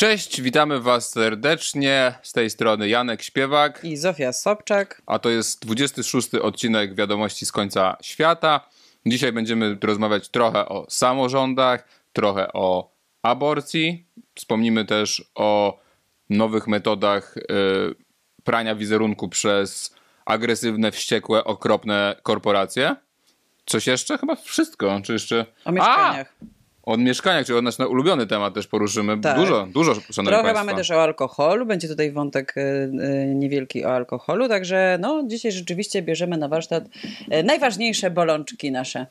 Cześć, witamy Was serdecznie. Z tej strony Janek Śpiewak. I Zofia Sobczak. A to jest 26 odcinek Wiadomości z końca świata. Dzisiaj będziemy rozmawiać trochę o samorządach, trochę o aborcji. Wspomnimy też o nowych metodach y, prania wizerunku przez agresywne, wściekłe, okropne korporacje. Coś jeszcze? Chyba wszystko. Czy jeszcze. O mieszkaniach. A! O mieszkaniach, czyli o nasz ulubiony temat też poruszymy. Tak. Dużo, dużo, szanowni Trochę państwo. mamy też o alkoholu, będzie tutaj wątek y, y, niewielki o alkoholu, także no, dzisiaj rzeczywiście bierzemy na warsztat y, najważniejsze bolączki nasze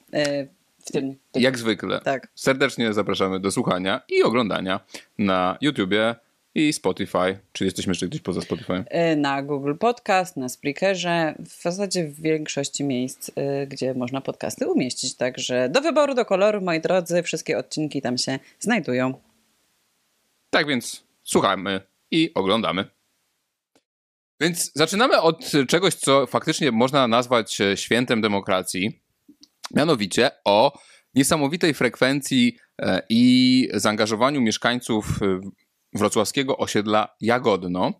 w tym. tym. Jak zwykle. Tak. Serdecznie zapraszamy do słuchania i oglądania na YouTubie i Spotify. Czy jesteśmy jeszcze gdzieś poza Spotify? Y, Na Google Podcast, na Spreakerze, w zasadzie w większości miejsc, y, gdzie można podcasty umieścić. Także do wyboru, do koloru, moi drodzy, wszystkie odcinki tam się znajdują. Tak więc słuchamy i oglądamy. Więc zaczynamy od czegoś, co faktycznie można nazwać e, świętem demokracji. Mianowicie o niesamowitej frekwencji e, i zaangażowaniu mieszkańców e, wrocławskiego osiedla Jagodno,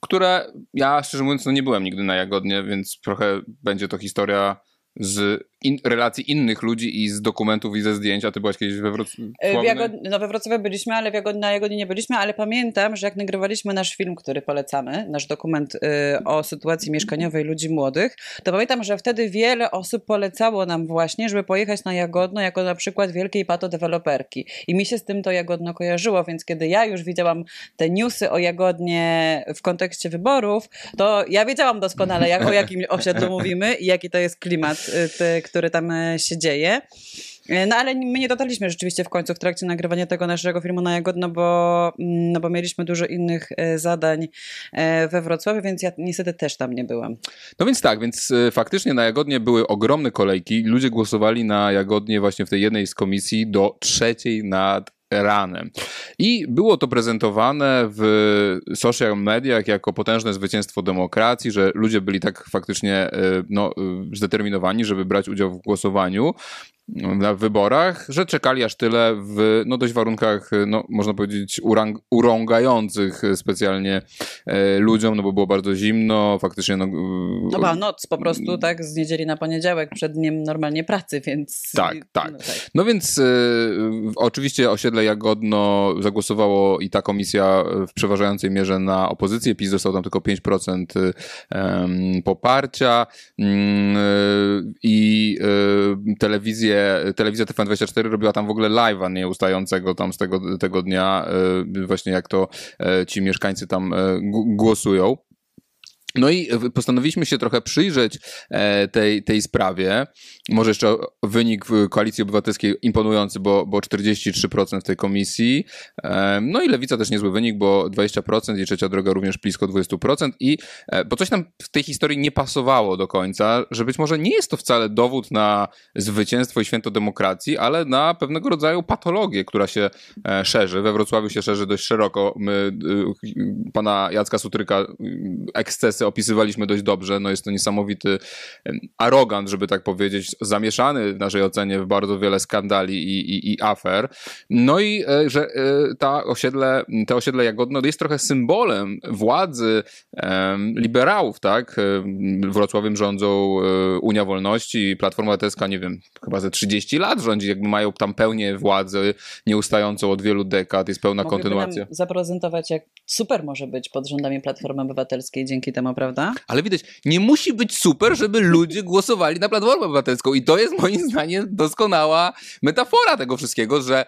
które ja szczerze mówiąc no nie byłem nigdy na Jagodnie, więc trochę będzie to historia z in, relacji innych ludzi i z dokumentów i ze zdjęć, a ty byłaś kiedyś we Wrocławiu? Jagod... No we Wrocławiu byliśmy, ale w Jagod... na Jagodzie nie byliśmy, ale pamiętam, że jak nagrywaliśmy nasz film, który polecamy, nasz dokument y, o sytuacji mieszkaniowej ludzi młodych, to pamiętam, że wtedy wiele osób polecało nam właśnie, żeby pojechać na Jagodno jako na przykład wielkiej patodeweloperki. I mi się z tym to Jagodno kojarzyło, więc kiedy ja już widziałam te newsy o Jagodnie w kontekście wyborów, to ja wiedziałam doskonale, jak, o jakim osiedlu mówimy i jaki to jest klimat, y, ty, który tam y, się dzieje. Y, No ale my nie dotarliśmy rzeczywiście w końcu w trakcie nagrywania tego naszego filmu na Jagodno, bo, mm, no bo mieliśmy dużo innych e, zadań e, we Wrocławiu, więc ja niestety też tam nie byłam. No więc tak, więc faktycznie na Jagodnie były ogromne kolejki. Ludzie głosowali na Jagodnie właśnie w tej jednej z komisji do trzeciej nad ranem. I było to prezentowane w social mediach jako potężne zwycięstwo demokracji, że ludzie byli tak faktycznie y, no, y, zdeterminowani, żeby brać udział w głosowaniu na wyborach, że czekali aż tyle w no, dość warunkach, no, można powiedzieć, urang- urągających specjalnie e, ludziom, no bo było bardzo zimno, faktycznie no, No była noc po prostu, tak, z niedzieli na poniedziałek, przed dniem normalnie pracy, więc... Tak, tak. No, tak. No więc y, oczywiście osiedle Jagodno zagłosowało i ta komisja w przeważającej mierze na opozycję. PiS dostał tam tylko 5% y, em, poparcia Mm, y, i y, telewizja TVN24 robiła tam w ogóle live'a nieustającego tam z tego, tego dnia, y, właśnie jak to y, ci mieszkańcy tam y, głosują. No i postanowiliśmy się trochę przyjrzeć e, tej, tej sprawie. Może jeszcze wynik Koalicji Obywatelskiej imponujący, bo, bo 43% w tej komisji. E, No i Lewica też niezły wynik, bo 20% i Trzecia Droga również blisko 20%. I, e, bo coś nam w tej historii nie pasowało do końca, że być może nie jest to wcale dowód na zwycięstwo i święto demokracji, ale na pewnego rodzaju patologię, która się szerzy. We Wrocławiu się szerzy dość szeroko. My y, pana Jacka Sutryka y, opisywaliśmy dość dobrze. No jest to niesamowity arogant, żeby tak powiedzieć, zamieszany w naszej ocenie w bardzo wiele skandali i, i, i afer. No i e, że e, ta osiedle, te osiedle Jagodno jest trochę symbolem władzy liberałów, tak? Wrocławiem rządzą e, Unia Wolności, Platforma Obywatelska, nie wiem, chyba ze 30 lat rządzi, jakby mają tam pełnię władzy nieustającą od wielu dekad, jest pełna Mogliby kontynuacja. nam zaprezentować, jak super może być pod rządami Platformy Obywatelskiej dzięki temu, prawda? Ale widać, nie musi być super, żeby ludzie głosowali na Platformę Obywatelską. I to jest moim zdaniem doskonała metafora tego wszystkiego, że,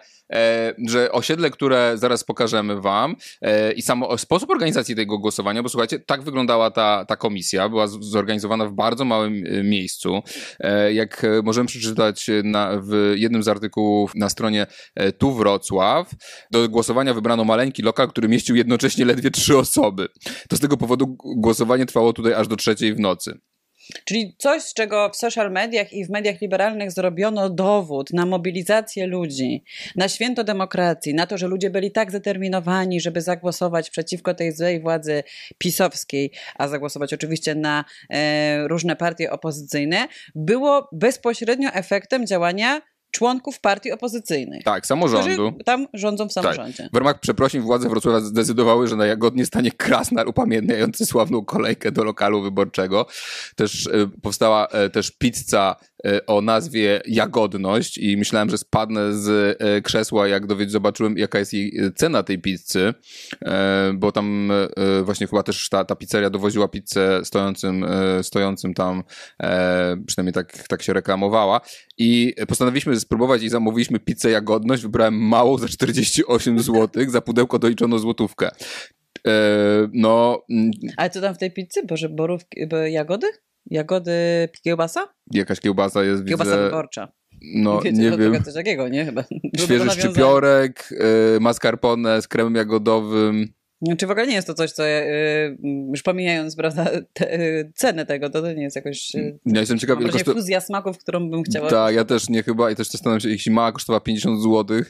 że osiedle, które zaraz pokażemy wam e, i samo sposób organizacji tego głosowania, bo słuchajcie, tak wyglądała ta, ta komisja, była zorganizowana w bardzo małym e, miejscu. E, jak e, możemy przeczytać na, w jednym z artykułów na stronie e, Tu Wrocław, do głosowania wybrano maleńki lokal, który mieścił jednocześnie ledwie trzy osoby. To z tego powodu głosowanie trwało tutaj aż do trzeciej w nocy. Czyli coś, z czego w social mediach i w mediach liberalnych zrobiono dowód na mobilizację ludzi, na święto demokracji, na to, że ludzie byli tak zdeterminowani, żeby zagłosować przeciwko tej złej władzy pisowskiej, a zagłosować oczywiście na e, różne partie opozycyjne, było bezpośrednio efektem działania członków partii opozycyjnych. Tak, samorządu. Tam rządzą w samorządzie. Tak. W ramach przeprosin władze Wrocławia zdecydowały, że na Jagodnie stanie krasnar upamiętniający sławną kolejkę do lokalu wyborczego. Też y, powstała y, też pizza y, o nazwie Jagodność i myślałem, że spadnę z krzesła, jak dowiedzieć, zobaczyłem jaka jest jej cena tej pizzy, bo tam właśnie chyba też ta, ta pizzeria dowoziła pizzę stojącym, stojącym tam, przynajmniej tak, tak się reklamowała i postanowiliśmy spróbować i zamówiliśmy pizzę Jagodność, wybrałem małą za 48 zł, za pudełko doliczono złotówkę. E, no. Mm, Ale co tam w tej pizzy? Boże, borówki, jagody? Jagody, kiełbasa? Jakaś kiełbasa jest, Kiełbasa widzę... wyborcza. No, Wiecie, nie wiem. Coś takiego, nie? Chyba. Świeży szczypiorek, y, mascarpone z kremem jagodowym. Czy w ogóle nie jest to coś, co yy, już pomijając, prawda, te, yy, cenę tego, to, to nie jest jakoś. Yy, ja jestem ciekaw, ile kosztuje... fuzja smaków, którą bym chciała. Tak, ja też nie chyba i też zastanawiam się, jeśli mała kosztowała 50 zł,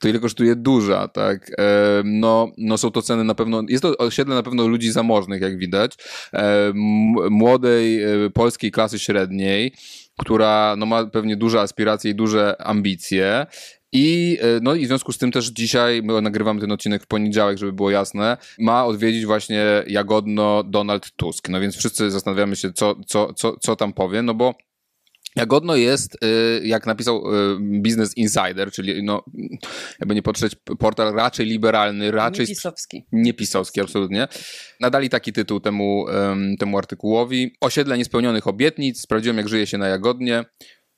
to ile kosztuje duża, tak? E, no, no są to ceny na pewno, jest to osiedle na pewno ludzi zamożnych, jak widać, e, młodej e, polskiej klasy średniej która no, ma pewnie duże aspiracje i duże ambicje. I, e, no, I w związku z tym też dzisiaj, my nagrywamy ten odcinek w poniedziałek, żeby było jasne, ma odwiedzić właśnie jagodno Donald Tusk. No więc wszyscy zastanawiamy się, co, co, co, co tam powie, no bo Jagodno jest, y, jak napisał y, Business Insider, czyli no, jakby nie patrzeć, portal raczej liberalny, raczej... Niepisowski. Niepisowski, absolutnie. Nadali taki tytuł temu, temu artykułowi. Osiedle niespełnionych obietnic. Sprawdziłem, jak żyje się na Jagodnie.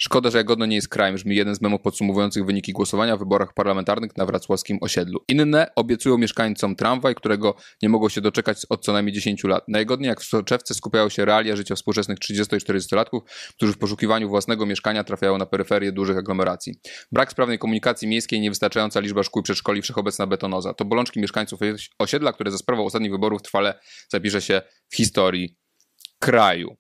Szkoda, że Jagodno nie jest krajem, brzmi jeden z memów podsumowujących wyniki głosowania w wyborach parlamentarnych na wrocławskim osiedlu. Inne obiecują mieszkańcom tramwaj, którego nie mogą się doczekać od co najmniej 10 lat. Na Jagodnie jak w soczewce skupiają się realia życia współczesnych 30 i 40-latków, którzy w poszukiwaniu własnego mieszkania trafiają na peryferię dużych aglomeracji. Brak sprawnej komunikacji miejskiej, niewystarczająca liczba szkół przedszkoli, wszechobecna betonoza. To bolączki mieszkańców osiedla, które za sprawą ostatnich wyborów trwale zapisze się w historii kraju.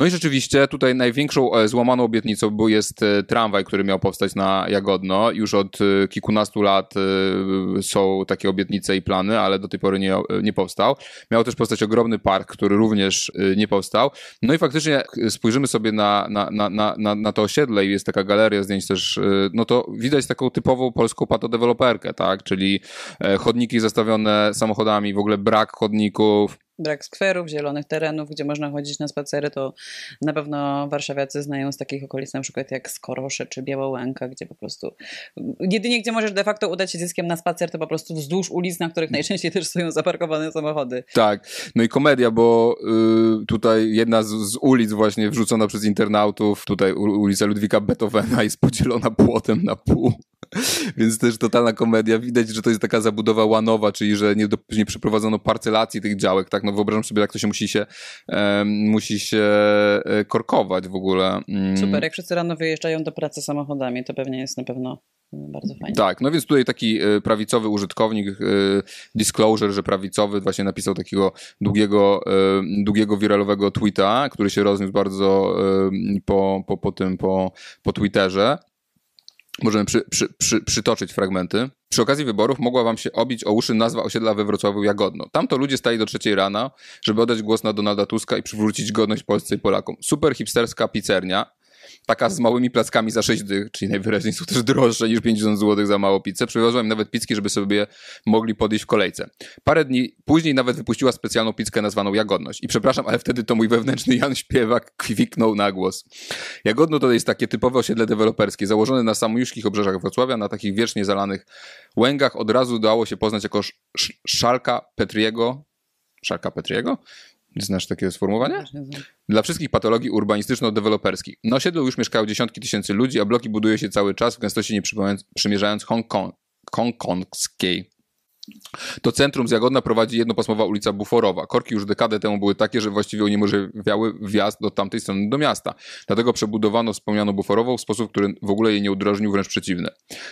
No i rzeczywiście tutaj największą e, złamaną obietnicą był jest e, tramwaj, który miał powstać na Jagodno. Już od e, kilkunastu lat są takie obietnice i plany, ale do tej pory nie, nie powstał. Miał też powstać ogromny park, który również nie powstał. No i faktycznie spojrzymy sobie na, na, na, na, na to osiedle i jest taka galeria zdjęć też, no to widać taką typową polską patodeweloperkę, tak? Czyli chodniki zastawione samochodami, w ogóle brak chodników, brak skwerów, zielonych terenów, gdzie można chodzić na spacery, to na pewno warszawiacy znają z takich okolic na przykład jak Skorosze czy Białołęka, gdzie po prostu jedynie gdzie możesz de facto udać się zyskiem na spacer, to po prostu wzdłuż ulic, na których najczęściej też stoją zaparkowane samochody. Tak, no i komedia, bo y, tutaj jedna z, z, ulic właśnie wrzucona przez internautów, tutaj ulica Ludwika Beethovena jest podzielona płotem na pół. Więc też totalna komedia. Widać, że to jest taka zabudowa łanowa, czyli że nie, do, nie przeprowadzono parcelacji tych działek, tak? No wyobrażam sobie, jak to się musi się, um, musi się e, korkować w ogóle. Mm. Super, jak wszyscy rano wyjeżdżają do pracy samochodami, to pewnie jest na pewno bardzo fajnie. Tak, no więc tutaj taki e, prawicowy użytkownik, e, disclosure, że prawicowy, właśnie napisał takiego długiego, długiego wiralowego tweeta, który się rozniósł bardzo po, po, po tym, po, po Twitterze. Możemy przy, przy, przy, przytoczyć fragmenty. Przy okazji wyborów mogła wam się obić o uszy nazwa osiedla we Wrocławiu Jagodno. Tam to ludzie stali do trzeciej rana, żeby oddać głos na Donalda Tuska i przywrócić godność Polsce i Polakom. Super hipsterska pizzernia, taka z małymi plackami za 6 dych, czyli najwyraźniej są też droższe niż 50 zł za małą pizzę. Przywiozła im nawet pizzki, żeby sobie mogli podejść w kolejce. Parę dni później nawet wypuściła specjalną pizzkę nazwaną Jagodność. I przepraszam, ale wtedy to mój wewnętrzny Jan Śpiewak kwiknął na głos. Jagodno to jest takie typowe osiedle deweloperskie, założone na samojuszkich obrzeżach Wrocławia, na takich wiecznie zalanych łęgach. Od razu dało się poznać jako szalka Petriego, Szalka Petriego? Znasz takie sformułowanie? Dla wszystkich patologii urbanistyczno-deweloperskich. Na osiedlu już mieszkają dziesiątki tysięcy ludzi, a bloki buduje się cały czas w gęstości nie przymierzając Hongkong, hongkongskiej. To centrum z Jagodna prowadzi jednopasmowa ulica Buforowa. Korki już dekadę temu były takie, że właściwie uniemożliwiały wjazd do tamtej strony do miasta. Dlatego przebudowano wspomnianą Buforową w sposób, który w ogóle jej nie udrożnił, wręcz przeciwny.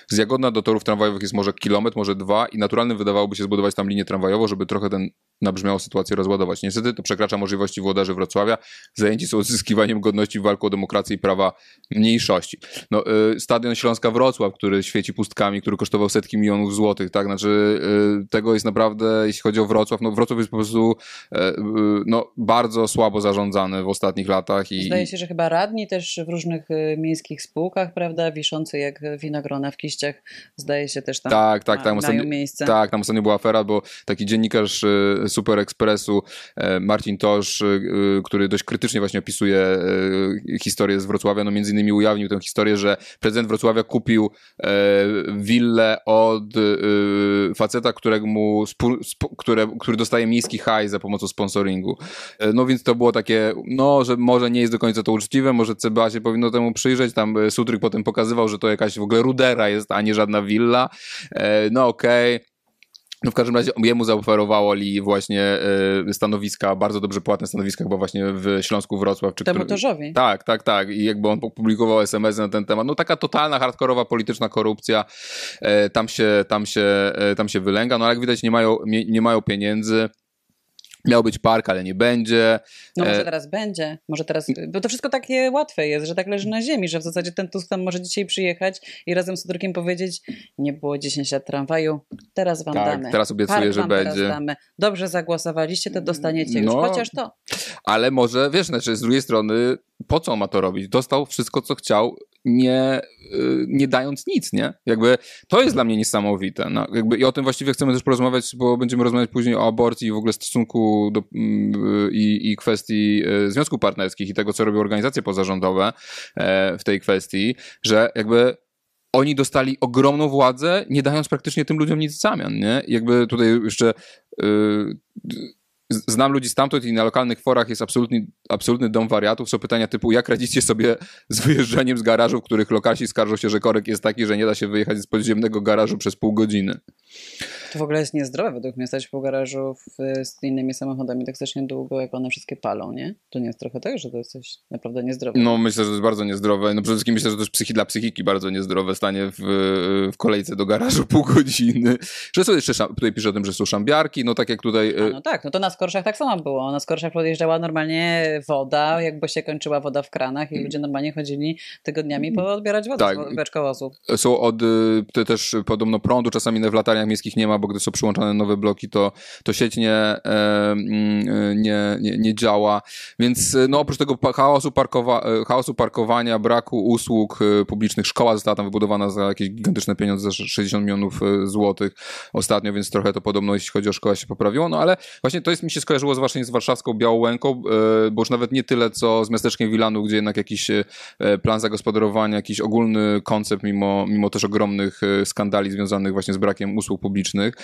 Z Jagodna do torów tramwajowych jest może kilometr, może dwa i naturalnym wydawałoby się zbudować tam linię tramwajową, żeby trochę ten nabrzmiałą sytuację rozładować. Niestety to przekracza możliwości włodarzy Wrocławia. Zajęci są odzyskiwaniem godności w walku o demokrację i prawa mniejszości. No, y, stadion Śląska Wrocław, który świeci pustkami, który kosztował setki milionów złotych, tak? Znaczy y, tego jest naprawdę, jeśli chodzi o Wrocław, no Wrocław jest po prostu y, y, no, bardzo słabo zarządzany w ostatnich latach. I, Zdaje się, że chyba radni też w różnych miejskich spółkach, prawda, wiszący jak winogrona w kiściach, zdaje się też tam Tak, tak, tam ostatnio, miejsce. tak, tam ostatnio była afera, bo taki dziennikarz Super Expressu, e, Marcin Tosz, y, który dość krytycznie właśnie opisuje y, historię z Wrocławia, no między innymi ujawnił tę historię, że prezydent Wrocławia kupił e, willę od faceta, którego mu spu, spu, które, który dostaje miejski haj za pomocą sponsoringu. E, No więc to było takie, no, że może nie jest do końca to uczciwe, może CBA się powinno temu przyjrzeć. Tam e, Sutryk potem pokazywał, że to jakaś w ogóle rudera jest, a nie żadna willa. E, No okej. No w każdym razie jemu zaoferowali właśnie e, stanowiska, bardzo dobrze płatne stanowiska, chyba właśnie w Śląsku Wrocław. Czy Temu który- torzowi. tak, tak, tak. I jakby on publikował SMS na ten temat. No taka totalna, hardkorowa polityczna korupcja. E, tam, się, tam, się, e, tam się wylęga. No ale jak widać nie mają, nie, nie mają pieniędzy. Miał być park, ale nie będzie. No może E, teraz będzie, może teraz, bo to wszystko takie łatwe jest, że tak leży na ziemi, że w zasadzie ten Tusk tam może dzisiaj przyjechać i razem z Sudrykiem powiedzieć, nie było 10 lat tramwaju, teraz wam Tak, damy. teraz obiecuję, Park że będzie. Teraz damy. Dobrze zagłosowaliście, to dostaniecie już, No. chociaż to. Ale może, wiesz, znaczy z drugiej strony, po co on ma to robić? Dostał wszystko, co chciał, nie, y, nie dając nic, nie? Jakby to jest dla mnie niesamowite. No, jakby, I o tym właściwie chcemy też porozmawiać, bo będziemy rozmawiać później o aborcji i w ogóle stosunku do, mm, i, i kwestii y, związków partnerskich i tego, co robią organizacje pozarządowe e, w tej kwestii, że jakby oni dostali ogromną władzę, nie dając praktycznie tym ludziom nic w zamian, nie? Jakby tutaj jeszcze y, z- znam ludzi stamtąd i na lokalnych forach jest absolutny, absolutny dom wariatów. Są pytania typu, jak radzicie sobie z wyjeżdżaniem z garażu, w których lokalsi skarżą się, że korek jest taki, że nie da się wyjechać z podziemnego garażu przez pół godziny. To w ogóle jest niezdrowe według mnie stać w garażu w, z innymi samochodami tak strasznie długo, jak one wszystkie palą, nie? To nie jest trochę tak, że to jest coś naprawdę niezdrowe. No myślę, że to jest bardzo niezdrowe. No przede wszystkim myślę, że to jest psychi, dla psychiki bardzo niezdrowe stanie w, w kolejce do garażu pół godziny. Że są jeszcze, tutaj pisze o tym, że są szambiarki, no tak jak tutaj... A, y, no tak, no to na skorszach tak samo było. Na skorszach podjeżdżała normalnie woda, jakby się kończyła woda w kranach i ludzie normalnie chodzili tygodniami po odbierać wodę Tak. z beczkowozu. są od y, te też podobno prądu, czasami w latarniach miejskich nie ma, bo gdy są przyłączane nowe bloki, to, to sieć nie, e, mm, e, nie, nie, nie działa. Więc e, no, oprócz tego chaosu, parkowa, chaosu parkowania, braku usług publicznych, szkoła została tam wybudowana za jakieś gigantyczne pieniądze, za 60 milionów złotych ostatnio, więc trochę to podobno, jeśli chodzi o szkołę, się poprawiło. No ale właśnie to jest mi się skojarzyło właśnie z warszawską Białołęką, e, bo już nawet nie tyle co z miasteczkiem Wilanu, gdzie jednak jakiś e, plan zagospodarowania, jakiś ogólny koncept, mimo, mimo też ogromnych e, skandali związanych właśnie z brakiem usług publicznych.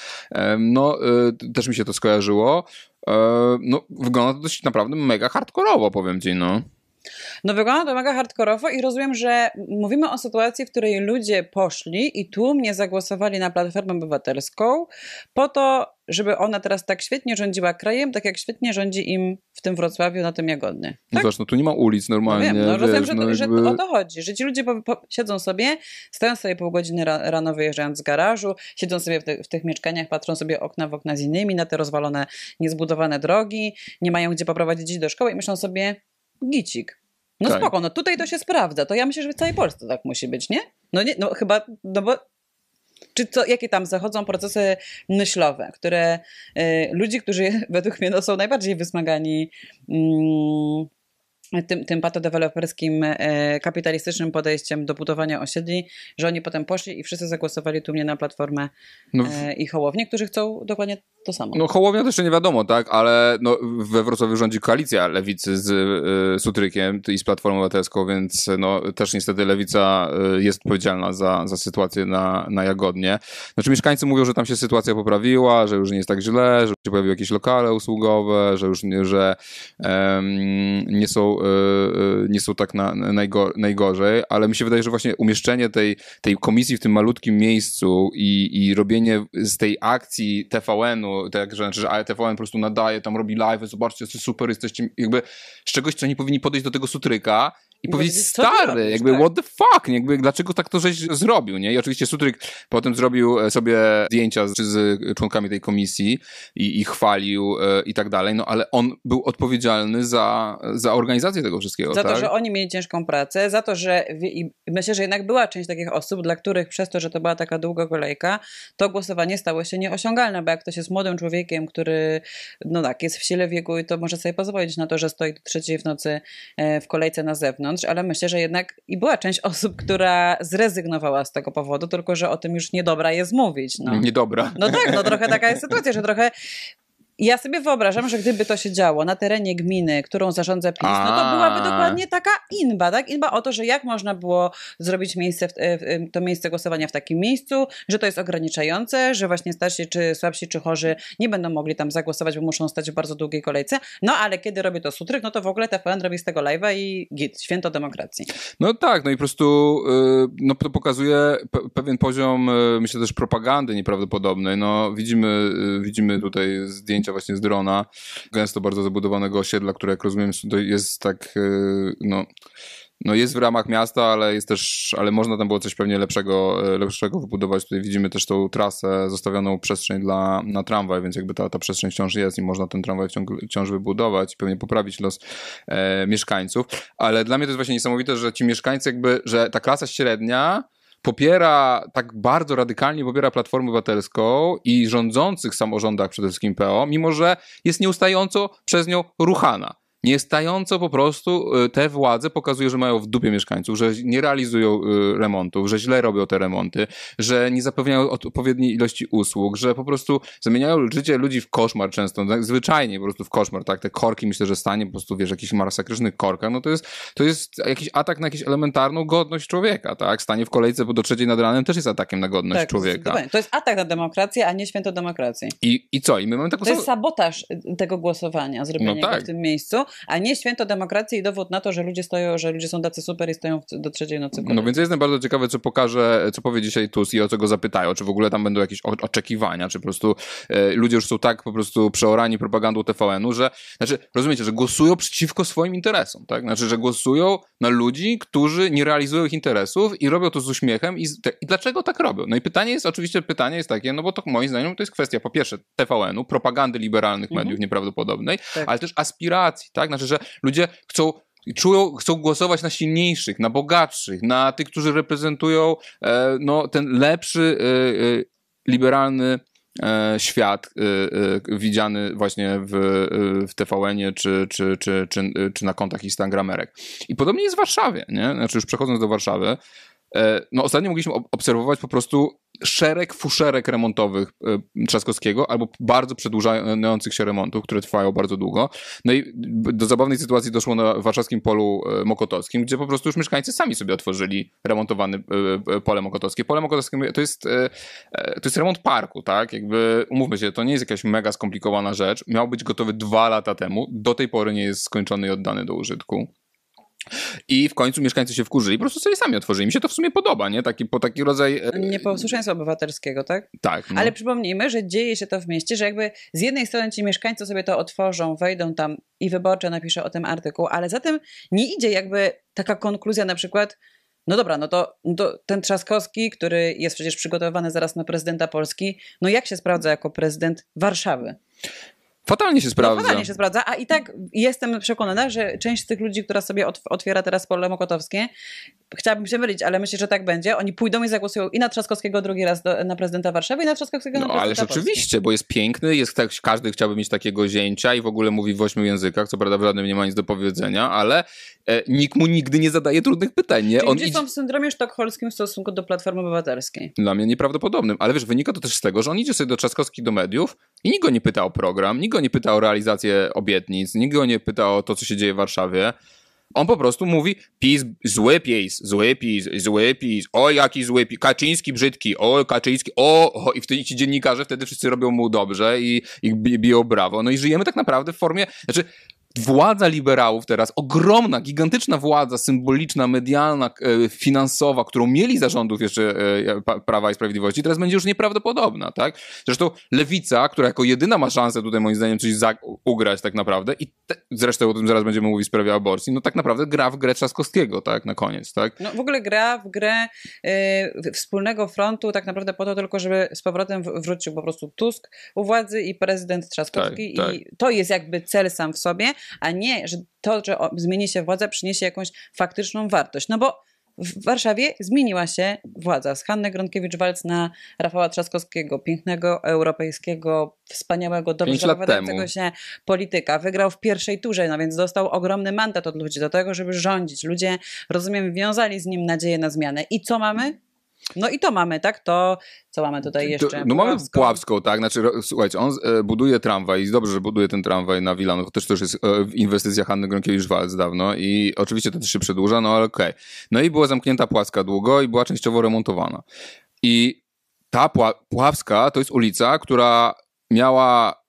No, też mi się to skojarzyło. No, wygląda to dość naprawdę mega hardkorowo, powiem ci, no. No wygląda to mega hardkorowo i rozumiem, że mówimy o sytuacji, w której ludzie poszli i tłumnie zagłosowali na Platformę Obywatelską po to, żeby ona teraz tak świetnie rządziła krajem, tak jak świetnie rządzi im w tym Wrocławiu na tym Jagodnie. No Tak? zobacz, no tu nie ma ulic No normalnie, wiem, no wiesz, rozumiem, że, no to, że jakby- o to chodzi, że ci ludzie po, po, siedzą sobie, stoją sobie pół godziny ra, rano wyjeżdżając z garażu, siedzą sobie w, te, w tych mieszkaniach, patrzą sobie okna w okna z innymi na te rozwalone, niezbudowane drogi, nie mają gdzie poprowadzić dzieci do szkoły i myślą sobie gicik. No Tak. spoko, no tutaj to się sprawdza, to ja myślę, że w całej Polsce tak musi być, nie? No nie, no chyba, no bo czy jakie tam zachodzą procesy myślowe, które y, ludzi, którzy według mnie no, są najbardziej wysmagani mm, tym, tym patodeweloperskim, e, kapitalistycznym podejściem do budowania osiedli, że oni potem poszli i wszyscy zagłosowali tu mnie na Platformę No, e, i Hołownię, którzy chcą dokładnie to samo. No Hołownia jeszcze nie wiadomo, tak, ale no, we Wrocławiu rządzi koalicja lewicy z y, Sutrykiem i z Platformą Obywatelską, więc no, też niestety lewica y, jest odpowiedzialna za, za sytuację na, na Jagodnie. Znaczy mieszkańcy mówią, że tam się sytuacja poprawiła, że już nie jest tak źle, że się pojawiły jakieś lokale usługowe, że już nie, że nie, są, nie są tak na, najgo, najgorzej, ale mi się wydaje, że właśnie umieszczenie tej, tej komisji w tym malutkim miejscu i, i robienie z tej akcji TVN-u, tak, że, znaczy, że ale TVN po prostu nadaje, tam robi live, zobaczcie, co super jesteście, jakby z czegoś, co oni powinni podejść do tego sutryka i powiedzieć, stary, jakby tak. what the fuck, nie? jakby dlaczego tak to żeś zrobił, nie? I oczywiście Sutryk potem zrobił e, sobie zdjęcia z, z członkami tej komisji i, i chwalił e, i tak dalej, no ale on był odpowiedzialny za, za organizację tego wszystkiego, Za tak? to, że oni mieli ciężką pracę, za to, że i myślę, że jednak była część takich osób, dla których przez to, że to była taka długa kolejka, to głosowanie stało się nieosiągalne, bo jak ktoś jest młodym człowiekiem, który, no tak, jest w sile wieku i to może sobie pozwolić na to, że stoi do trzeciej w nocy e, w kolejce na zewnątrz, ale myślę, że jednak i była część osób, która zrezygnowała z tego powodu, tylko że o tym już niedobra jest mówić. No. Niedobra. No tak, no trochę taka jest sytuacja, że trochę ja sobie wyobrażam, że gdyby to się działo na terenie gminy, którą zarządza PiS, no to byłaby dokładnie taka inba, tak? Inba o to, że jak można było zrobić miejsce w, w, to miejsce głosowania w takim miejscu, że to jest ograniczające, że właśnie starsi, czy słabsi, czy chorzy nie będą mogli tam zagłosować, bo muszą stać w bardzo długiej kolejce. No ale kiedy robi to Sutryk, no to w ogóle TVN robi z tego live'a i git, święto demokracji. No tak, no i po prostu y, no, to pokazuje pewien poziom, myślę też propagandy nieprawdopodobnej. No widzimy, widzimy tutaj zdjęcia zdjęcia właśnie z drona, gęsto bardzo zabudowanego osiedla, które jak rozumiem jest tak, e, no, no jest w ramach miasta, ale jest też, ale można tam było coś pewnie lepszego, e, lepszego wybudować. Tutaj widzimy też tą trasę, zostawioną przestrzeń dla, na tramwaj, więc jakby ta, ta przestrzeń wciąż jest i można ten tramwaj wciąż, wciąż wybudować i pewnie poprawić los e, mieszkańców. Ale dla mnie to jest właśnie niesamowite, że ci mieszkańcy jakby, że ta klasa średnia popiera, tak bardzo radykalnie popiera Platformę Obywatelską i rządzących samorządach, przede wszystkim PO, mimo że jest nieustająco przez nią ruchana. Niestająco po prostu y, te władze pokazują, że mają w dupie mieszkańców, że nie realizują y, remontów, że źle robią te remonty, że nie zapewniają odpowiedniej ilości usług, że po prostu zamieniają życie ludzi w koszmar często, tak, zwyczajnie po prostu w koszmar, tak, te korki myślę, że stanie po prostu, wiesz, jakichś masakrycznych korkach, no to jest, to jest jakiś atak na jakąś elementarną godność człowieka, tak, stanie w kolejce do trzeciej nad ranem też jest atakiem na godność tak, człowieka. To jest atak na demokrację, a nie święto demokracji. I, i co? I my mamy taką To jest sabotaż tego głosowania, zrobienia no tak. w tym miejscu, a nie święto demokracji i dowód na to, że ludzie stoją, że ludzie są tacy super i stoją do trzeciej nocy. No więc jestem bardzo ciekawy, co pokaże, co powie dzisiaj TUS i o co go zapytają, czy w ogóle tam będą jakieś oczekiwania, czy po prostu e, ludzie już są tak po prostu przeorani propagandą TVN-u, że, znaczy, rozumiecie, że głosują przeciwko swoim interesom, tak? Znaczy, że głosują na ludzi, którzy nie realizują ich interesów i robią to z uśmiechem i, z, te, i dlaczego tak robią? No i pytanie jest, oczywiście pytanie jest takie, no bo to moim zdaniem to jest kwestia po pierwsze TVN-u, propagandy liberalnych mediów mhm. nieprawdopodobnej, tak. ale też aspiracji, tak? Znaczy, że ludzie chcą czują, chcą głosować na silniejszych, na bogatszych, na tych, którzy reprezentują e, no, ten lepszy, e, e, liberalny e, świat e, e, widziany właśnie w, w TVN-ie czy, czy, czy, czy, czy na kontach instagramerek. I podobnie jest w Warszawie, nie? Znaczy już przechodząc do Warszawy, no ostatnio mogliśmy obserwować po prostu szereg fuszerek remontowych e, Trzaskowskiego albo bardzo przedłużających się remontów, które trwają bardzo długo. No i do zabawnej sytuacji doszło na warszawskim polu e, mokotowskim, gdzie po prostu już mieszkańcy sami sobie otworzyli remontowane e, pole mokotowskie. Pole mokotowskie to jest, to jest remont parku, tak? Jakby, umówmy się, to nie jest jakaś mega skomplikowana rzecz. Miał być gotowy dwa lata temu. Do tej pory nie jest skończony i oddany do użytku. I w końcu mieszkańcy się wkurzyli, po prostu sobie sami otworzyli. Mi się to w sumie podoba, nie? Taki, po taki rodzaj... E, Nieposłuszeństwa obywatelskiego, tak? Tak. No. Ale przypomnijmy, że dzieje się to w mieście, że jakby z jednej strony ci mieszkańcy sobie to otworzą, wejdą tam i wyborcze napisze o tym artykuł, ale za tym nie idzie jakby taka konkluzja na przykład, no dobra, no to, no to ten Trzaskowski, który jest przecież przygotowany zaraz na prezydenta Polski, no jak się sprawdza jako prezydent Warszawy? Fatalnie się sprawdza. No, fatalnie się sprawdza, a i tak jestem przekonana, że część z tych ludzi, która sobie otwiera teraz pole mokotowskie, chciałabym się mylić, ale myślę, że tak będzie. Oni pójdą i zagłosują i na Trzaskowskiego drugi raz do, na prezydenta Warszawy i na Trzaskowskiego no, na prezydenta ale rzeczywiście, bo jest piękny, jest tak, każdy chciałby mieć takiego zięcia i w ogóle mówi w ośmiu językach, co prawda w żadnym nie ma nic do powiedzenia, ale nikt mu nigdy nie zadaje trudnych pytań. Nie? Czyli On idzie... są w syndromie sztokholmskim w stosunku do Platformy Obywatelskiej. Dla mnie nieprawdopodobnym, ale wiesz, wynika to też z tego, że on idzie sobie do Trzaskowski do mediów i nikt go nie pyta o program, nikt go nie pyta o realizację obietnic, nikt go nie pyta o to, co się dzieje w Warszawie. On po prostu mówi PiS, zły PiS, zły PiS, zły PiS, o jaki zły PiS, Kaczyński brzydki, o Kaczyński, o, o i wtedy ci dziennikarze wtedy wszyscy robią mu dobrze i, i biją brawo. No i żyjemy tak naprawdę w formie, znaczy władza liberałów teraz, ogromna, gigantyczna władza symboliczna, medialna, e, finansowa, którą mieli zarządów jeszcze e, Prawa i Sprawiedliwości, teraz będzie już nieprawdopodobna, tak? Zresztą lewica, która jako jedyna ma szansę tutaj moim zdaniem coś ugrać tak naprawdę i te, zresztą o tym zaraz będziemy mówić w sprawie aborcji, no tak naprawdę gra w grę Trzaskowskiego, tak? Na koniec, tak? No w ogóle gra w grę y, wspólnego frontu tak naprawdę po to tylko, żeby z powrotem wrócił po prostu Tusk u władzy i prezydent Trzaskowski tak, i tak. to jest jakby cel sam w sobie, a nie, że to, że zmieni się władza, przyniesie jakąś faktyczną wartość. No bo w Warszawie zmieniła się władza z Hanny Gronkiewicz-Walc na Rafała Trzaskowskiego, pięknego, europejskiego, wspaniałego, dobrze zapowiadającego się polityka. Wygrał w pierwszej turze, no więc dostał ogromny mandat od ludzi do tego, żeby rządzić. Ludzie, rozumiem, wiązali z nim nadzieję na zmianę. I co mamy? No i to mamy, tak? To, co mamy tutaj jeszcze? To, no mamy Puławską, tak? Znaczy, słuchajcie, on e, buduje tramwaj i dobrze, że buduje ten tramwaj na Wilanów, to też, też jest e, inwestycja Hanny Gronkiewicz-Walc dawno i oczywiście to też się przedłuża, no ale okej. Okay. No i była zamknięta Płaska długo i była częściowo remontowana. I ta Puławska to jest ulica, która miała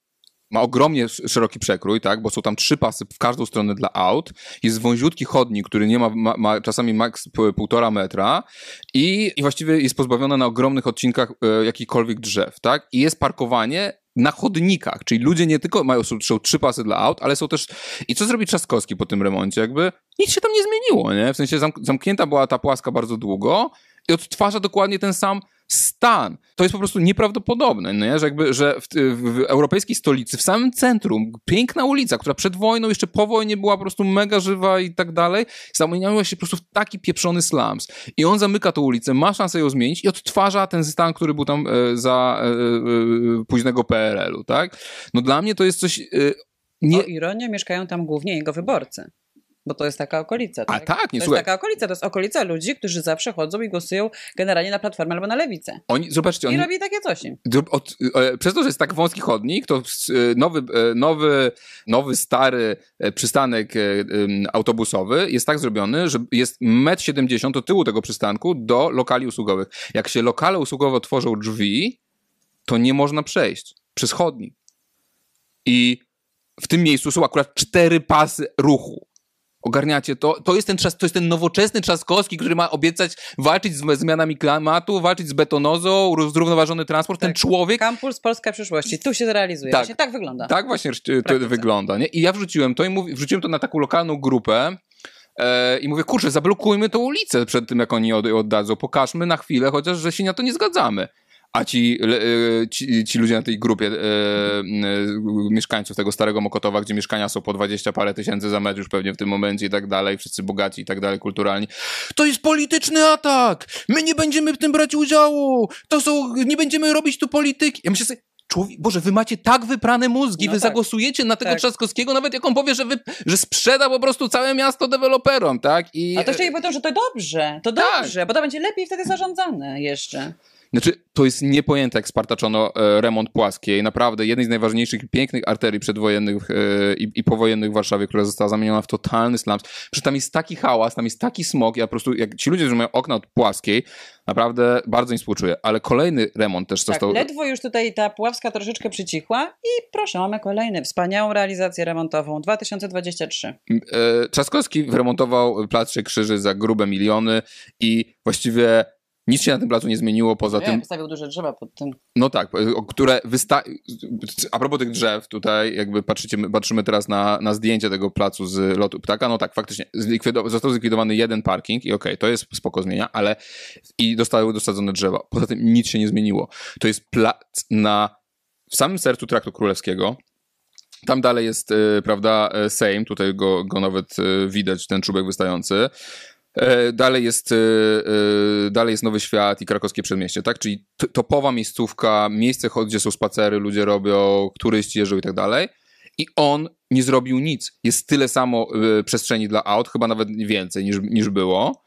ma ogromnie szeroki przekrój, tak, bo są tam trzy pasy w każdą stronę dla aut, jest wąziutki chodnik, który nie ma, ma, ma czasami maks półtora metra i, i właściwie jest pozbawiona na ogromnych odcinkach e, jakichkolwiek drzew, tak, i jest parkowanie na chodnikach, czyli ludzie nie tylko mają są, są trzy pasy dla aut, ale są też... I co zrobi Trzaskowski po tym remoncie? Jakby nic się tam nie zmieniło, nie? W sensie zamknięta była ta płaska bardzo długo i odtwarza dokładnie ten sam stan. To jest po prostu nieprawdopodobne, nie? że, jakby, że w, w, europejskiej stolicy, w samym centrum, piękna ulica, która przed wojną, jeszcze po wojnie była po prostu mega żywa i tak dalej, zamieniła się po prostu w taki pieprzony slums. I on zamyka tę ulicę, ma szansę ją zmienić i odtwarza ten stan, który był tam e, za e, e, późnego PRL-u, tak? No dla mnie to jest coś... E, nie... O ironię, mieszkają tam głównie jego wyborcy. Bo to jest taka okolica. Tak? A tak, nie To słuchaj. jest taka okolica, to jest okolica ludzi, którzy zawsze chodzą i głosują generalnie na Platformę albo na Lewicę. Oni, zobaczcie, I oni, robi takie coś im. Od, e, przez to, że jest tak wąski chodnik, to e, nowy, e, nowy, nowy stary przystanek autobusowy jest tak zrobiony, że jest 1,70 m od tyłu tego przystanku do lokali usługowych. Jak się lokale usługowe tworzą drzwi, to nie można przejść przez chodnik. I w tym miejscu są akurat cztery pasy ruchu. Ogarniacie to? To jest ten, czas, to jest ten nowoczesny Trzaskowski, który ma obiecać walczyć z zmianami klimatu, walczyć z betonozą, zrównoważony transport. Tak. Ten człowiek... Kampus Polska przyszłości. Tu się zrealizuje. Tak, właśnie tak wygląda. Tak właśnie to wygląda. Nie? I ja wrzuciłem to i mów, wrzuciłem to na taką lokalną grupę e, i mówię, kurczę, zablokujmy tę ulicę przed tym, jak oni oddadzą. Pokażmy na chwilę chociaż, że się na to nie zgadzamy a ci, e, ci, ci, ludzie na tej grupie e, e, mieszkańców tego starego Mokotowa, gdzie mieszkania są po 20 parę tysięcy za metr już pewnie w tym momencie i tak dalej, wszyscy bogaci i tak dalej, kulturalni. To jest polityczny atak! My nie będziemy w tym brać udziału! To są, nie będziemy robić tu polityki. Ja myślę sobie, Człowiek, Boże, wy macie tak wyprane mózgi, no wy tak. zagłosujecie na tego tak. Trzaskowskiego, nawet jak on powie, że, wy, że sprzeda po prostu całe miasto deweloperom, tak? I... A to jeszcze powiedzą, że to dobrze, to tak. dobrze, bo to będzie lepiej wtedy zarządzane jeszcze. Znaczy, to jest niepojęte, jak spartaczono e, remont płaskiej. Naprawdę, jednej z najważniejszych i pięknych arterii przedwojennych e, i, i powojennych w Warszawie, która została zamieniona w totalny slums. Przecież tam jest taki hałas, tam jest taki smog. Ja po prostu, jak ci ludzie, którzy mają okna od płaskiej, naprawdę bardzo im współczuję. Ale kolejny remont też tak, został... ledwo już tutaj ta Puławska troszeczkę przycichła i proszę, mamy kolejny, wspaniałą realizację remontową, 2023. E, Trzaskowski wyremontował Plac Krzyży za grube miliony i właściwie nic się na tym placu nie zmieniło poza nie, tym. Stawiał duże drzewa pod tym. No tak, które wysta... A propos tych drzew, tutaj jakby patrzycie, patrzymy teraz na, na zdjęcie tego placu z lotu ptaka. No tak, faktycznie zlikwido... został zlikwidowany jeden parking i okej, okay, to jest spoko zmienia, ale i zostały dosadzone drzewa. Poza tym nic się nie zmieniło. To jest plac na w samym sercu traktu królewskiego. Tam dalej jest, yy, prawda, e, Sejm, tutaj go, go nawet widać, ten czubek wystający. E, dalej jest, e, e, dalej jest Nowy Świat i krakowskie przedmieście, tak? Czyli topowa miejscówka, miejsce, gdzie są spacery, ludzie robią, turyści jeżdżą i tak dalej. I on nie zrobił nic. Jest tyle samo przestrzeni dla aut, chyba nawet więcej niż, niż było.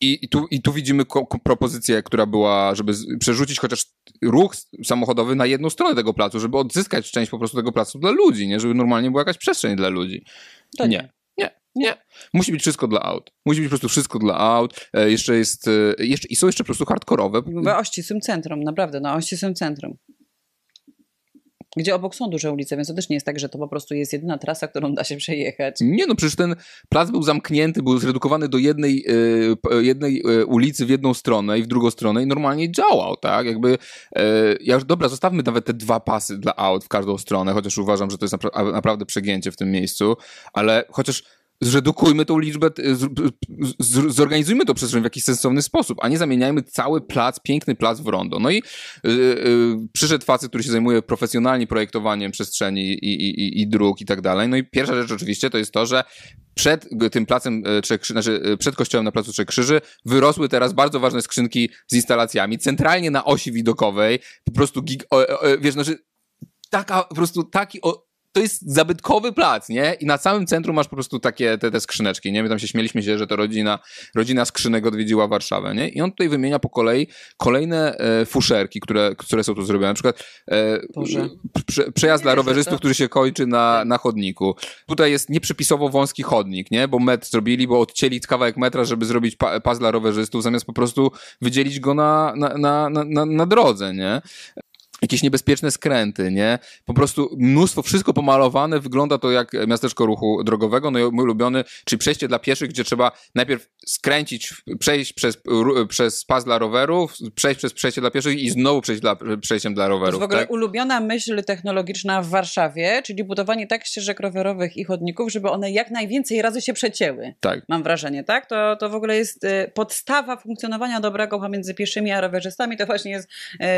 I, i, tu, I tu widzimy propozycję, która była, żeby przerzucić chociaż ruch samochodowy na jedną stronę tego placu, żeby odzyskać część po prostu tego placu dla ludzi, nie? Żeby normalnie była jakaś przestrzeń dla ludzi. To nie. Nie. Musi być wszystko dla aut. Musi być po prostu wszystko dla aut. E, jeszcze jest, e, jeszcze, i są jeszcze po prostu hardkorowe. W ościsłym centrum, naprawdę, na ościsłym centrum. gdzie obok są duże ulice, więc to też nie jest tak, że to po prostu jest jedyna trasa, którą da się przejechać. Nie no, przecież ten plac był zamknięty, był zredukowany do jednej, y, jednej y, ulicy w jedną stronę i w drugą stronę i normalnie działał, tak? Jakby, ja już, dobra, zostawmy nawet te dwa pasy dla aut w każdą stronę, chociaż uważam, że to jest napra naprawdę przegięcie w tym miejscu, ale chociaż zredukujmy tą liczbę, zorganizujmy to przestrzeń w jakiś sensowny sposób, a nie zamieniajmy cały plac, piękny plac w rondo. No i yy, yy, przyszedł facet, który się zajmuje profesjonalnie projektowaniem przestrzeni i, i, i, i dróg i tak dalej. No i pierwsza rzecz oczywiście to jest to, że przed tym placem e, Trzech, znaczy e, przed kościołem na placu Trzech Krzyży wyrosły teraz bardzo ważne skrzynki z instalacjami. Centralnie na osi widokowej, po prostu gig, o, o, wiesz, znaczy taka, po prostu taki o, to jest zabytkowy plac, nie? I na całym centrum masz po prostu takie te, te skrzyneczki, nie? My tam się śmieliśmy się, że to rodzina, rodzina skrzynek odwiedziła Warszawę, nie? I on tutaj wymienia po kolei kolejne e, fuszerki, które, które są tu zrobione. Na przykład e, prze, przejazd nie dla rowerzystów, to... który się kończy na, na chodniku. Tutaj jest nieprzypisowo wąski chodnik, nie? Bo metr zrobili, bo odcięli kawałek metra, żeby zrobić pa, pas dla rowerzystów, zamiast po prostu wydzielić go na, na, na, na, na drodze, nie? Jakieś niebezpieczne skręty, nie? Po prostu mnóstwo, wszystko pomalowane, wygląda to jak miasteczko ruchu drogowego, no i mój ulubiony, czyli przejście dla pieszych, gdzie trzeba najpierw skręcić, przejść przez, przez pas dla rowerów, przejść przez przejście dla pieszych i znowu przejść dla, przejściem dla rowerów. To jest w ogóle tak? ulubiona myśl technologiczna w Warszawie, czyli budowanie tak ścieżek rowerowych i chodników, żeby one jak najwięcej razy się przecięły. Tak. Mam wrażenie, tak? To, to w ogóle jest y, podstawa funkcjonowania dobrego pomiędzy pieszymi a rowerzystami, to właśnie jest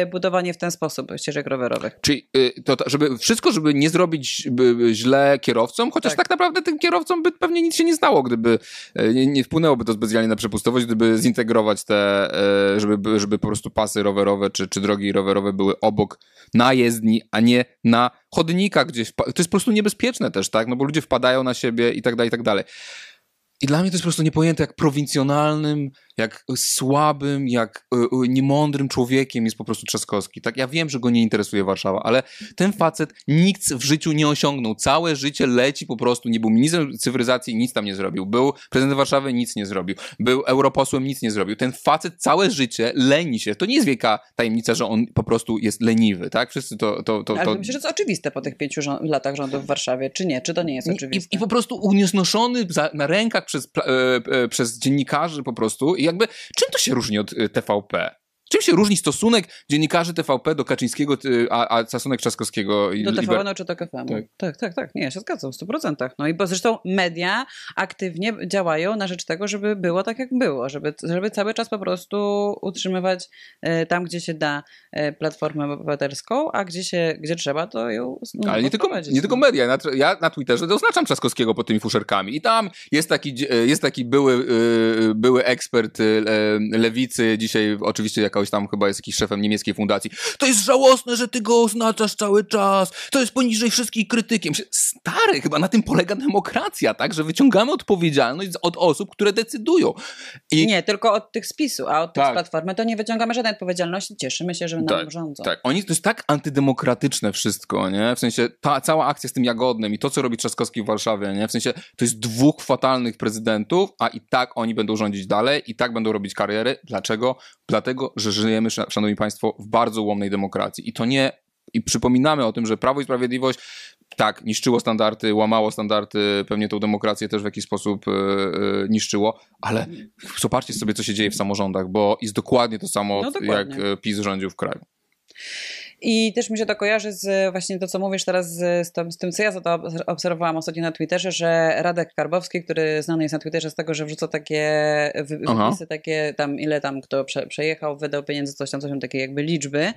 y, budowanie w ten sposób ścieżek rowerowych. Czyli y, to, żeby wszystko, żeby nie zrobić źle kierowcom, chociaż tak. tak naprawdę tym kierowcom by pewnie nic się nie stało, gdyby y, nie, nie wpłynęłoby to specjalnie na przepustowość, gdyby zintegrować te, y, żeby, żeby po prostu pasy rowerowe czy, czy drogi rowerowe były obok na jezdni, a nie na chodnikach gdzieś. To jest po prostu niebezpieczne też, tak? No bo ludzie wpadają na siebie i tak dalej, i tak dalej. I dla mnie to jest po prostu niepojęte, jak prowincjonalnym jak słabym, jak y, y, niemądrym człowiekiem jest po prostu Trzaskowski. Tak, ja wiem, że go nie interesuje Warszawa, ale ten facet nic w życiu nie osiągnął. Całe życie leci po prostu, nie był ministrem cyfryzacji, nic tam nie zrobił. Był prezydentem Warszawy, nic nie zrobił. Był europosłem, nic nie zrobił. Ten facet całe życie leni się. To nie jest wielka tajemnica, że on po prostu jest leniwy, tak? Wszyscy to... to, to, to... Ale myślę, że to jest oczywiste po tych pięciu latach rządów w Warszawie, czy nie? Czy to nie jest oczywiste? I, i po prostu uniosnoszony za, na rękach przez, e, e, przez dziennikarzy po prostu jakby czym to się różni od y, TVP? Czym się różni stosunek dziennikarzy TVP do Kaczyńskiego, a, a stosunek Trzaskowskiego? I do TVN czy do KFM? Tak. tak, tak, tak. Nie, ja się zgadzam w 100%. No i bo zresztą media aktywnie działają na rzecz tego, żeby było tak, jak było. Żeby, żeby cały czas po prostu utrzymywać e, tam, gdzie się da e, Platformę Obywatelską, a gdzie się, gdzie trzeba, to ją no, Ale nie tylko, nie tylko media. Na, ja na Twitterze oznaczam Trzaskowskiego pod tymi fuszerkami i tam jest taki, jest taki były, były ekspert lewicy, dzisiaj oczywiście jak jakoś tam chyba jest jakiś szefem niemieckiej fundacji. To jest żałosne, że ty go oznaczasz cały czas. To jest poniżej wszystkich krytykiem. Stary, chyba na tym polega demokracja, tak? Że wyciągamy odpowiedzialność od osób, które decydują. I... Nie, tylko od tych spisu, a od tak. tych platformy to nie wyciągamy żadnej odpowiedzialności. Cieszymy się, że nam tak, rządzą. Tak, Oni, to jest tak antydemokratyczne wszystko, nie? W sensie ta cała akcja z tym Jagodnym i to, co robi Trzaskowski w Warszawie, nie? W sensie to jest dwóch fatalnych prezydentów, a i tak oni będą rządzić dalej, i tak będą robić kariery. Dlaczego? Dlatego, że żyjemy, szanowni państwo, w bardzo łomnej demokracji. I to nie. I przypominamy o tym, że Prawo i Sprawiedliwość tak, niszczyło standardy, łamało standardy, pewnie tą demokrację też w jakiś sposób yy, niszczyło, ale zobaczcie sobie, co się dzieje w samorządach, bo jest dokładnie to samo, no dokładnie. jak PiS rządził w kraju. I też mi się to kojarzy z właśnie to, co mówisz teraz z, z, tym, z tym, co ja za to obserwowałam ostatnio na Twitterze, że Radek Karbowski, który znany jest na Twitterze z tego, że wrzuca takie wypisy, Aha. takie tam, ile tam kto prze, przejechał, wydał pieniędzy, coś tam, coś tam, takie jakby liczby.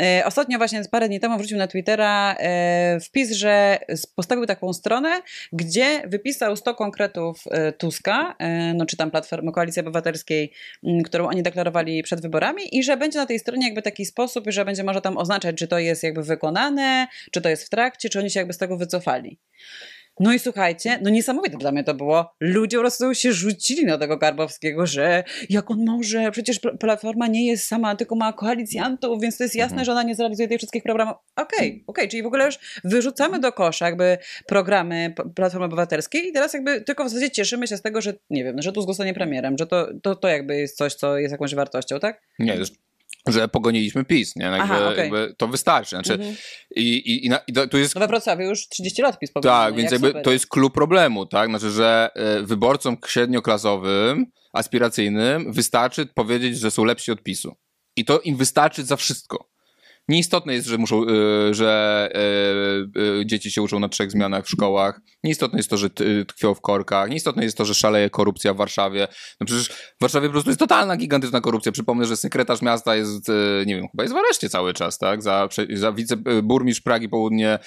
E, ostatnio właśnie parę dni temu wrzucił na Twittera e, wpis, że postawił taką stronę, gdzie wypisał 100 konkretów e, Tuska, e, no czy tam Platformy Koalicji Obywatelskiej, m, którą oni deklarowali przed wyborami i że będzie na tej stronie jakby taki sposób, że będzie może tam oznaczać, czy to jest jakby wykonane, czy to jest w trakcie, czy oni się jakby z tego wycofali. No i słuchajcie, no niesamowite dla mnie to było. Ludzie po prostu się rzucili na tego Garbowskiego, że jak on może, przecież Platforma nie jest sama, tylko ma koalicjantów, więc to jest jasne, mhm. że ona nie zrealizuje tych wszystkich programów. Okej, okay, okej, okay, czyli w ogóle już wyrzucamy do kosza jakby programy Platformy Obywatelskiej i teraz jakby tylko w zasadzie cieszymy się z tego, że nie wiem, że tu zostanie premierem, że to, to, to jakby jest coś, co jest jakąś wartością, tak? Nie, że pogoniliśmy PiS, nie? Jakby, Aha, okej. jakby to wystarczy. Znaczy, Mhm. i, i, i, na, i to- tu jest No we Wrocławiu już 30 lat PiS tak, więc jak jakby to jest klucz problemu, tak? Znaczy, że e, wyborcom średnioklasowym, aspiracyjnym wystarczy powiedzieć, że są lepsi od PiSu. I to im wystarczy za wszystko. Nieistotne jest, że muszą, e, że e, e, dzieci się uczą na trzech zmianach w szkołach. Nieistotne jest to, że tkwią w korkach. Nieistotne jest to, że szaleje korupcja w Warszawie. No przecież w Warszawie po prostu jest totalna, gigantyczna korupcja. Przypomnę, że sekretarz miasta jest, nie wiem, chyba jest w areszcie cały czas, tak? Za, za wiceburmistrz Pragi Południe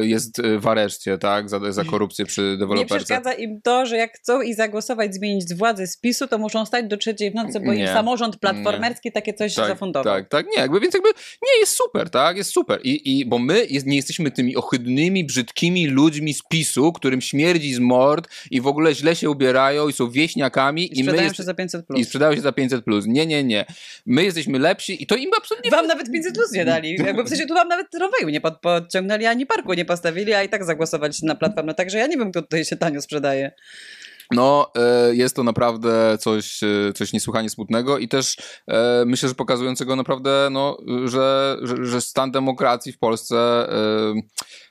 jest w areszcie, tak? Za, za korupcję przy Nie deweloperce. przeszkadza im to, że jak chcą i zagłosować, zmienić władzę z PiSu, to muszą stać do trzeciej w nocy, bo im Nie. samorząd platformerski takie coś zafundował. Tak, tak, nie, jakby, więc jakby nie, jest super, tak, jest super. I, i bo my jest, nie jesteśmy tymi ohydnymi, brzydkimi ludźmi z PiSu, którym śmierdzi z mord i w ogóle źle się ubierają i są wieśniakami I i, my sprzedają jest, się za 500 i plus. sprzedają się za 500 plus. Nie, nie, nie. My jesteśmy lepsi i to im absolutnie Wam nawet 500 plus nie dali. Jakby w sensie tu wam nawet roweju nie pod, podciągnęli, ani parku nie postawili, a i tak zagłosowaliście na platformę. Także ja nie wiem, kto tutaj się tanio sprzedaje. No, e, jest to naprawdę coś, e, coś niesłychanie smutnego i też e, myślę, że pokazującego naprawdę, no, że, że, że stan demokracji w Polsce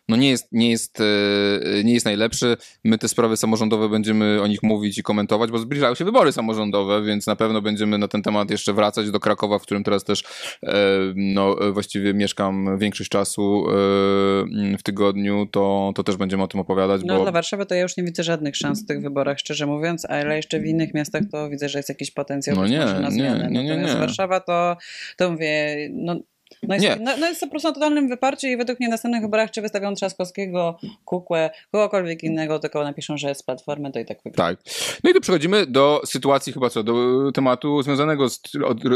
no nie jest, nie, jest, e, nie jest najlepszy. My te sprawy samorządowe będziemy o nich mówić i komentować, bo zbliżają się wybory samorządowe, więc na pewno będziemy na ten temat jeszcze wracać do Krakowa, w którym teraz też e, no, e, właściwie mieszkam większość czasu e, w tygodniu, to, to też będziemy o tym opowiadać, No bo dla Warszawy to ja już nie widzę żadnych szans w tych wyborach, szczerze mówiąc, ale jeszcze w innych miastach to widzę, że jest jakiś potencjał No nie, nie, nie, nie, Natomiast nie. Warszawa to, to mówię, no, no, jest, Nie. no, no jest po prostu na totalnym wyparciu i według mnie w następnych wyborach czy wystawią Trzaskowskiego, Kukłę, kogokolwiek innego, tylko napiszą, że jest Platformy, to i tak wygra. Tak. No i tu przechodzimy do sytuacji chyba co, do tematu związanego z,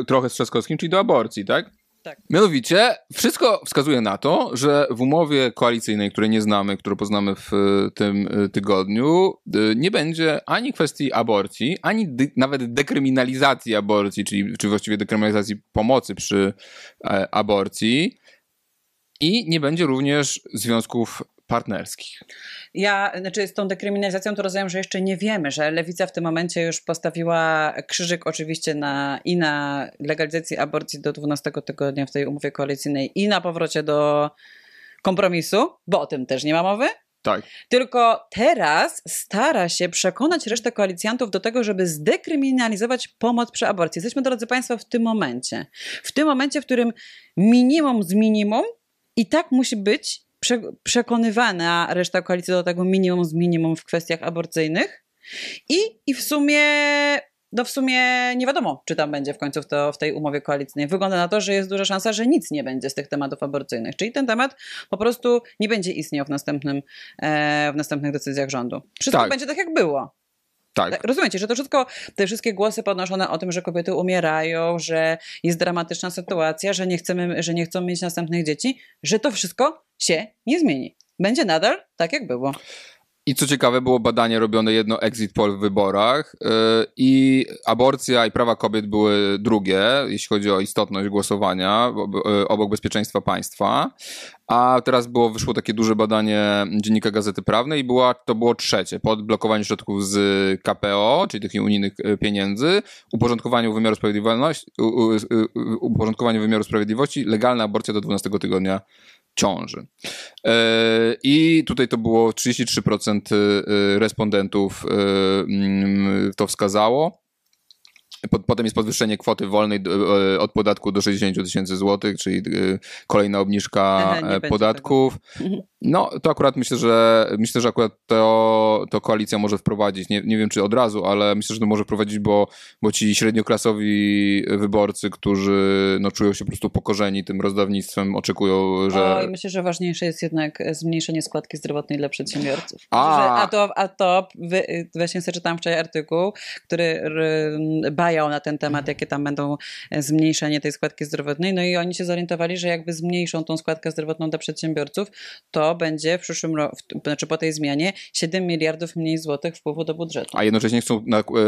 trochę z Trzaskowskim, czyli do aborcji, tak? Tak. Mianowicie, wszystko wskazuje na to, że w umowie koalicyjnej, której nie znamy, którą poznamy w e, tym e, tygodniu, e, nie będzie ani kwestii aborcji, ani nawet dekryminalizacji aborcji, czyli czy właściwie dekryminalizacji pomocy przy e, aborcji i nie będzie również związków partnerskich. Ja, znaczy z tą dekryminalizacją to rozumiem, że jeszcze nie wiemy, że Lewica w tym momencie już postawiła krzyżyk oczywiście na, i na legalizacji aborcji do 12 tygodnia w tej umowie koalicyjnej i na powrocie do kompromisu, bo o tym też nie ma mowy. Tak. Tylko teraz stara się przekonać resztę koalicjantów do tego, żeby zdekryminalizować pomoc przy aborcji. Jesteśmy, drodzy Państwo, w tym momencie. W tym momencie, w którym minimum z minimum i tak musi być przekonywana reszta koalicji do tego minimum z minimum w kwestiach aborcyjnych. I, i w sumie. No w sumie nie wiadomo, czy tam będzie w końcu w, to, w tej umowie koalicyjnej. Wygląda na to, że jest duża szansa, że nic nie będzie z tych tematów aborcyjnych. Czyli ten temat po prostu nie będzie istniał w, następnym, e, w następnych decyzjach rządu. Wszystko Tak. będzie tak, jak było. Tak. Tak, Rozumiecie, że to wszystko, te wszystkie głosy podnoszone o tym, że kobiety umierają, że jest dramatyczna sytuacja, że nie, chcemy, że nie chcą mieć następnych dzieci, że to wszystko się nie zmieni. Będzie nadal tak, jak było. I co ciekawe, było badanie robione jedno exit poll w wyborach yy, i aborcja i prawa kobiet były drugie, jeśli chodzi o istotność głosowania yy, obok bezpieczeństwa państwa. A teraz było, wyszło takie duże badanie Dziennika Gazety Prawnej i była, to było trzecie, po odblokowaniu środków z KPO, czyli tych unijnych yy, pieniędzy, uporządkowaniu wymiaru sprawiedliwości, uporządkowaniu wymiaru sprawiedliwości, legalna aborcja do 12 tygodnia ciąży. E, I tutaj to było 33% e, respondentów e, mm, to wskazało. Po- Potem jest podwyższenie kwoty wolnej e, od podatku do 60 tysięcy złotych, czyli e, kolejna obniżka Aha, e, podatków. No, to akurat myślę, że myślę, że akurat to, to koalicja może wprowadzić. Nie, nie wiem, czy od razu, ale myślę, że to może wprowadzić, bo, bo ci średnioklasowi wyborcy, którzy no, czują się po prostu pokorzeni tym rozdawnictwem, oczekują, że. Oj, myślę, że ważniejsze jest jednak zmniejszenie składki zdrowotnej dla przedsiębiorców. A. A to, a to wy, właśnie sobie czytałam wczoraj artykuł, który r, bajał na ten temat, jakie tam będą zmniejszenie tej składki zdrowotnej. No i oni się zorientowali, że jakby zmniejszą tą składkę zdrowotną dla przedsiębiorców, to będzie w przyszłym roku, znaczy po tej zmianie 7 miliardów mniej złotych wpływu do budżetu. A jednocześnie chcą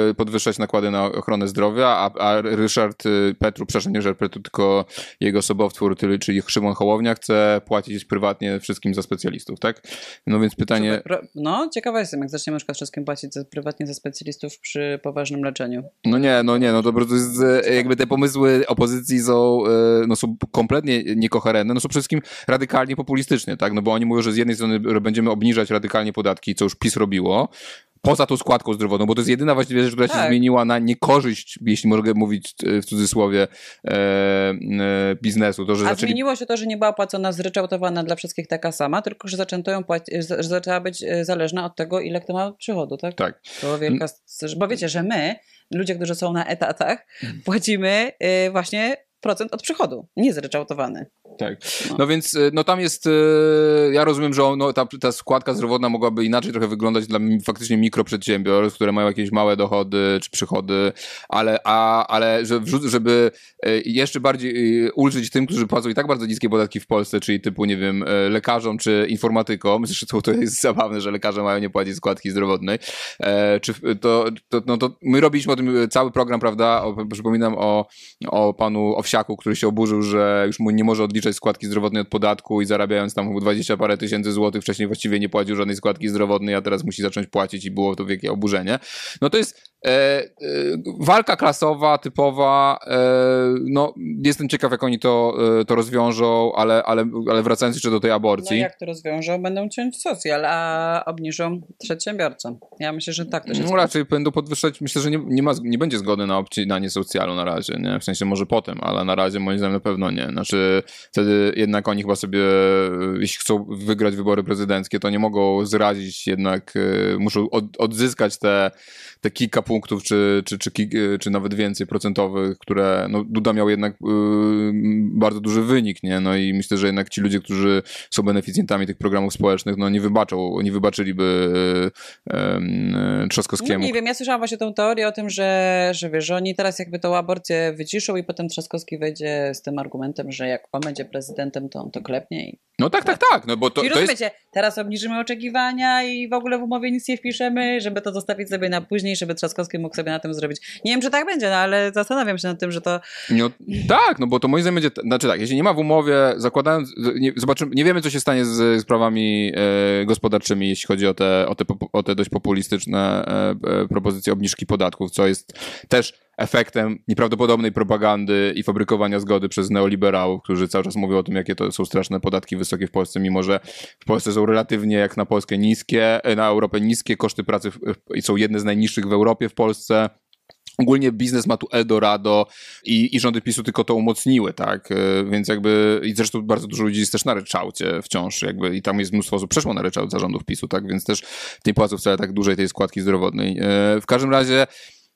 e, podwyższać nakłady na ochronę zdrowia, a, a Ryszard y, Petru, przepraszam, nie Ryszard Petru, tylko jego sobowtór, czyli- Szymon Hołownia, chce płacić prywatnie wszystkim za specjalistów, tak? No więc pytanie. No, ciekawa jestem, jak zaczniemy na przykład wszystkim płacić za, prywatnie za specjalistów przy poważnym leczeniu. No nie, no nie, no to po prostu jest, e, jakby te pomysły opozycji są, e, no są kompletnie niekoherentne, no są przede wszystkim radykalnie populistyczne, tak, no bo oni mówią, że z jednej strony będziemy obniżać radykalnie podatki, co już PiS robiło, poza tą składką zdrowotną, bo to jest jedyna właściwie rzecz, która tak. się zmieniła na niekorzyść, jeśli mogę mówić w cudzysłowie, e, e, biznesu. To, że A zaczęli... zmieniło się to, że nie była płacona zryczałtowana dla wszystkich taka sama, tylko że zaczęto ją płacić, że zaczęła być e, zależna od tego, ile kto ma przychodu, tak? Tak. To wielka, bo wiecie, że my, ludzie, którzy są na etatach, płacimy e, właśnie procent od przychodu, nie zryczałtowany. Tak. No. no. więc y, no tam jest, y, ja rozumiem, że no, ta, ta składka zdrowotna mogłaby inaczej trochę wyglądać dla faktycznie mikroprzedsiębiorstw, które mają jakieś małe dochody czy przychody, ale, a, ale żeby y, jeszcze bardziej ulżyć tym, którzy płacą i tak bardzo niskie podatki w Polsce, czyli typu, nie wiem, lekarzom czy informatykom, zresztą to jest zabawne, że lekarze mają nie płacić składki zdrowotnej, e, czy to, to, no to my robiliśmy o tym cały program, prawda, o, przypominam o, o panu Owsiaku, który się oburzył, że już mu nie może odliczyć odliczać składki zdrowotnej od podatku i zarabiając tam 20 parę tysięcy złotych, wcześniej właściwie nie płacił żadnej składki zdrowotnej, a teraz musi zacząć płacić i było to wielkie oburzenie. No to jest E, e, walka klasowa, typowa, e, no jestem ciekaw jak oni to, e, to rozwiążą, ale, ale, ale wracając jeszcze do tej aborcji. No jak to rozwiążą? Będą ciąć socjal, a obniżą przedsiębiorcom. Ja myślę, że tak to się No raczej będą podwyższać, myślę, że nie, nie, ma, nie będzie zgody na obcinanie socjalu na razie, nie? W sensie może potem, ale na razie moim zdaniem na pewno nie. Znaczy wtedy jednak oni chyba sobie, jeśli chcą wygrać wybory prezydenckie, to nie mogą zrazić jednak, e, muszą od, odzyskać te, te kilka punktów, czy, czy, czy, czy nawet więcej procentowych, które no, Duda miał jednak yy, bardzo duży wynik, nie? No i myślę, że jednak ci ludzie, którzy są beneficjentami tych programów społecznych, no nie wybaczą, nie wybaczyliby yy, yy, Trzaskowskiemu. No nie wiem, ja słyszałam właśnie tą teorię o tym, że, że wiesz, że oni teraz jakby tą aborcję wyciszą i potem Trzaskowski wejdzie z tym argumentem, że jak on będzie prezydentem, to on to klepnie i no tak, tak, tak. No bo to, I to rozumiecie, jest... teraz obniżymy oczekiwania i w ogóle w umowie nic nie wpiszemy, żeby to zostawić sobie na później, żeby Trzaskowski mógł sobie na tym zrobić. Nie wiem, czy tak będzie, no ale zastanawiam się nad tym, że to... No, tak, no bo to moim zdaniem będzie... Znaczy tak, jeśli nie ma w umowie, zakładając... Nie, zobaczymy, nie wiemy, co się stanie z sprawami e, gospodarczymi, jeśli chodzi o te, o te, o te dość populistyczne e, e, propozycje obniżki podatków, co jest też efektem nieprawdopodobnej propagandy i fabrykowania zgody przez neoliberałów, którzy cały czas mówią o tym, jakie to są straszne podatki wysokie w Polsce, mimo że w Polsce są relatywnie jak na Polskę niskie, e, na Europę niskie, koszty pracy są jedne z najniższych w Europie w Polsce. Ogólnie biznes ma tu Eldorado i, i rządy PiSu tylko to umocniły, tak? E, więc jakby, i zresztą bardzo dużo ludzi jest też na ryczałcie wciąż, jakby, i tam jest mnóstwo osób przeszło na ryczałt zarządów PiSu, tak? Więc też tej płacą wcale tak dużej tej składki zdrowotnej. E, w każdym razie,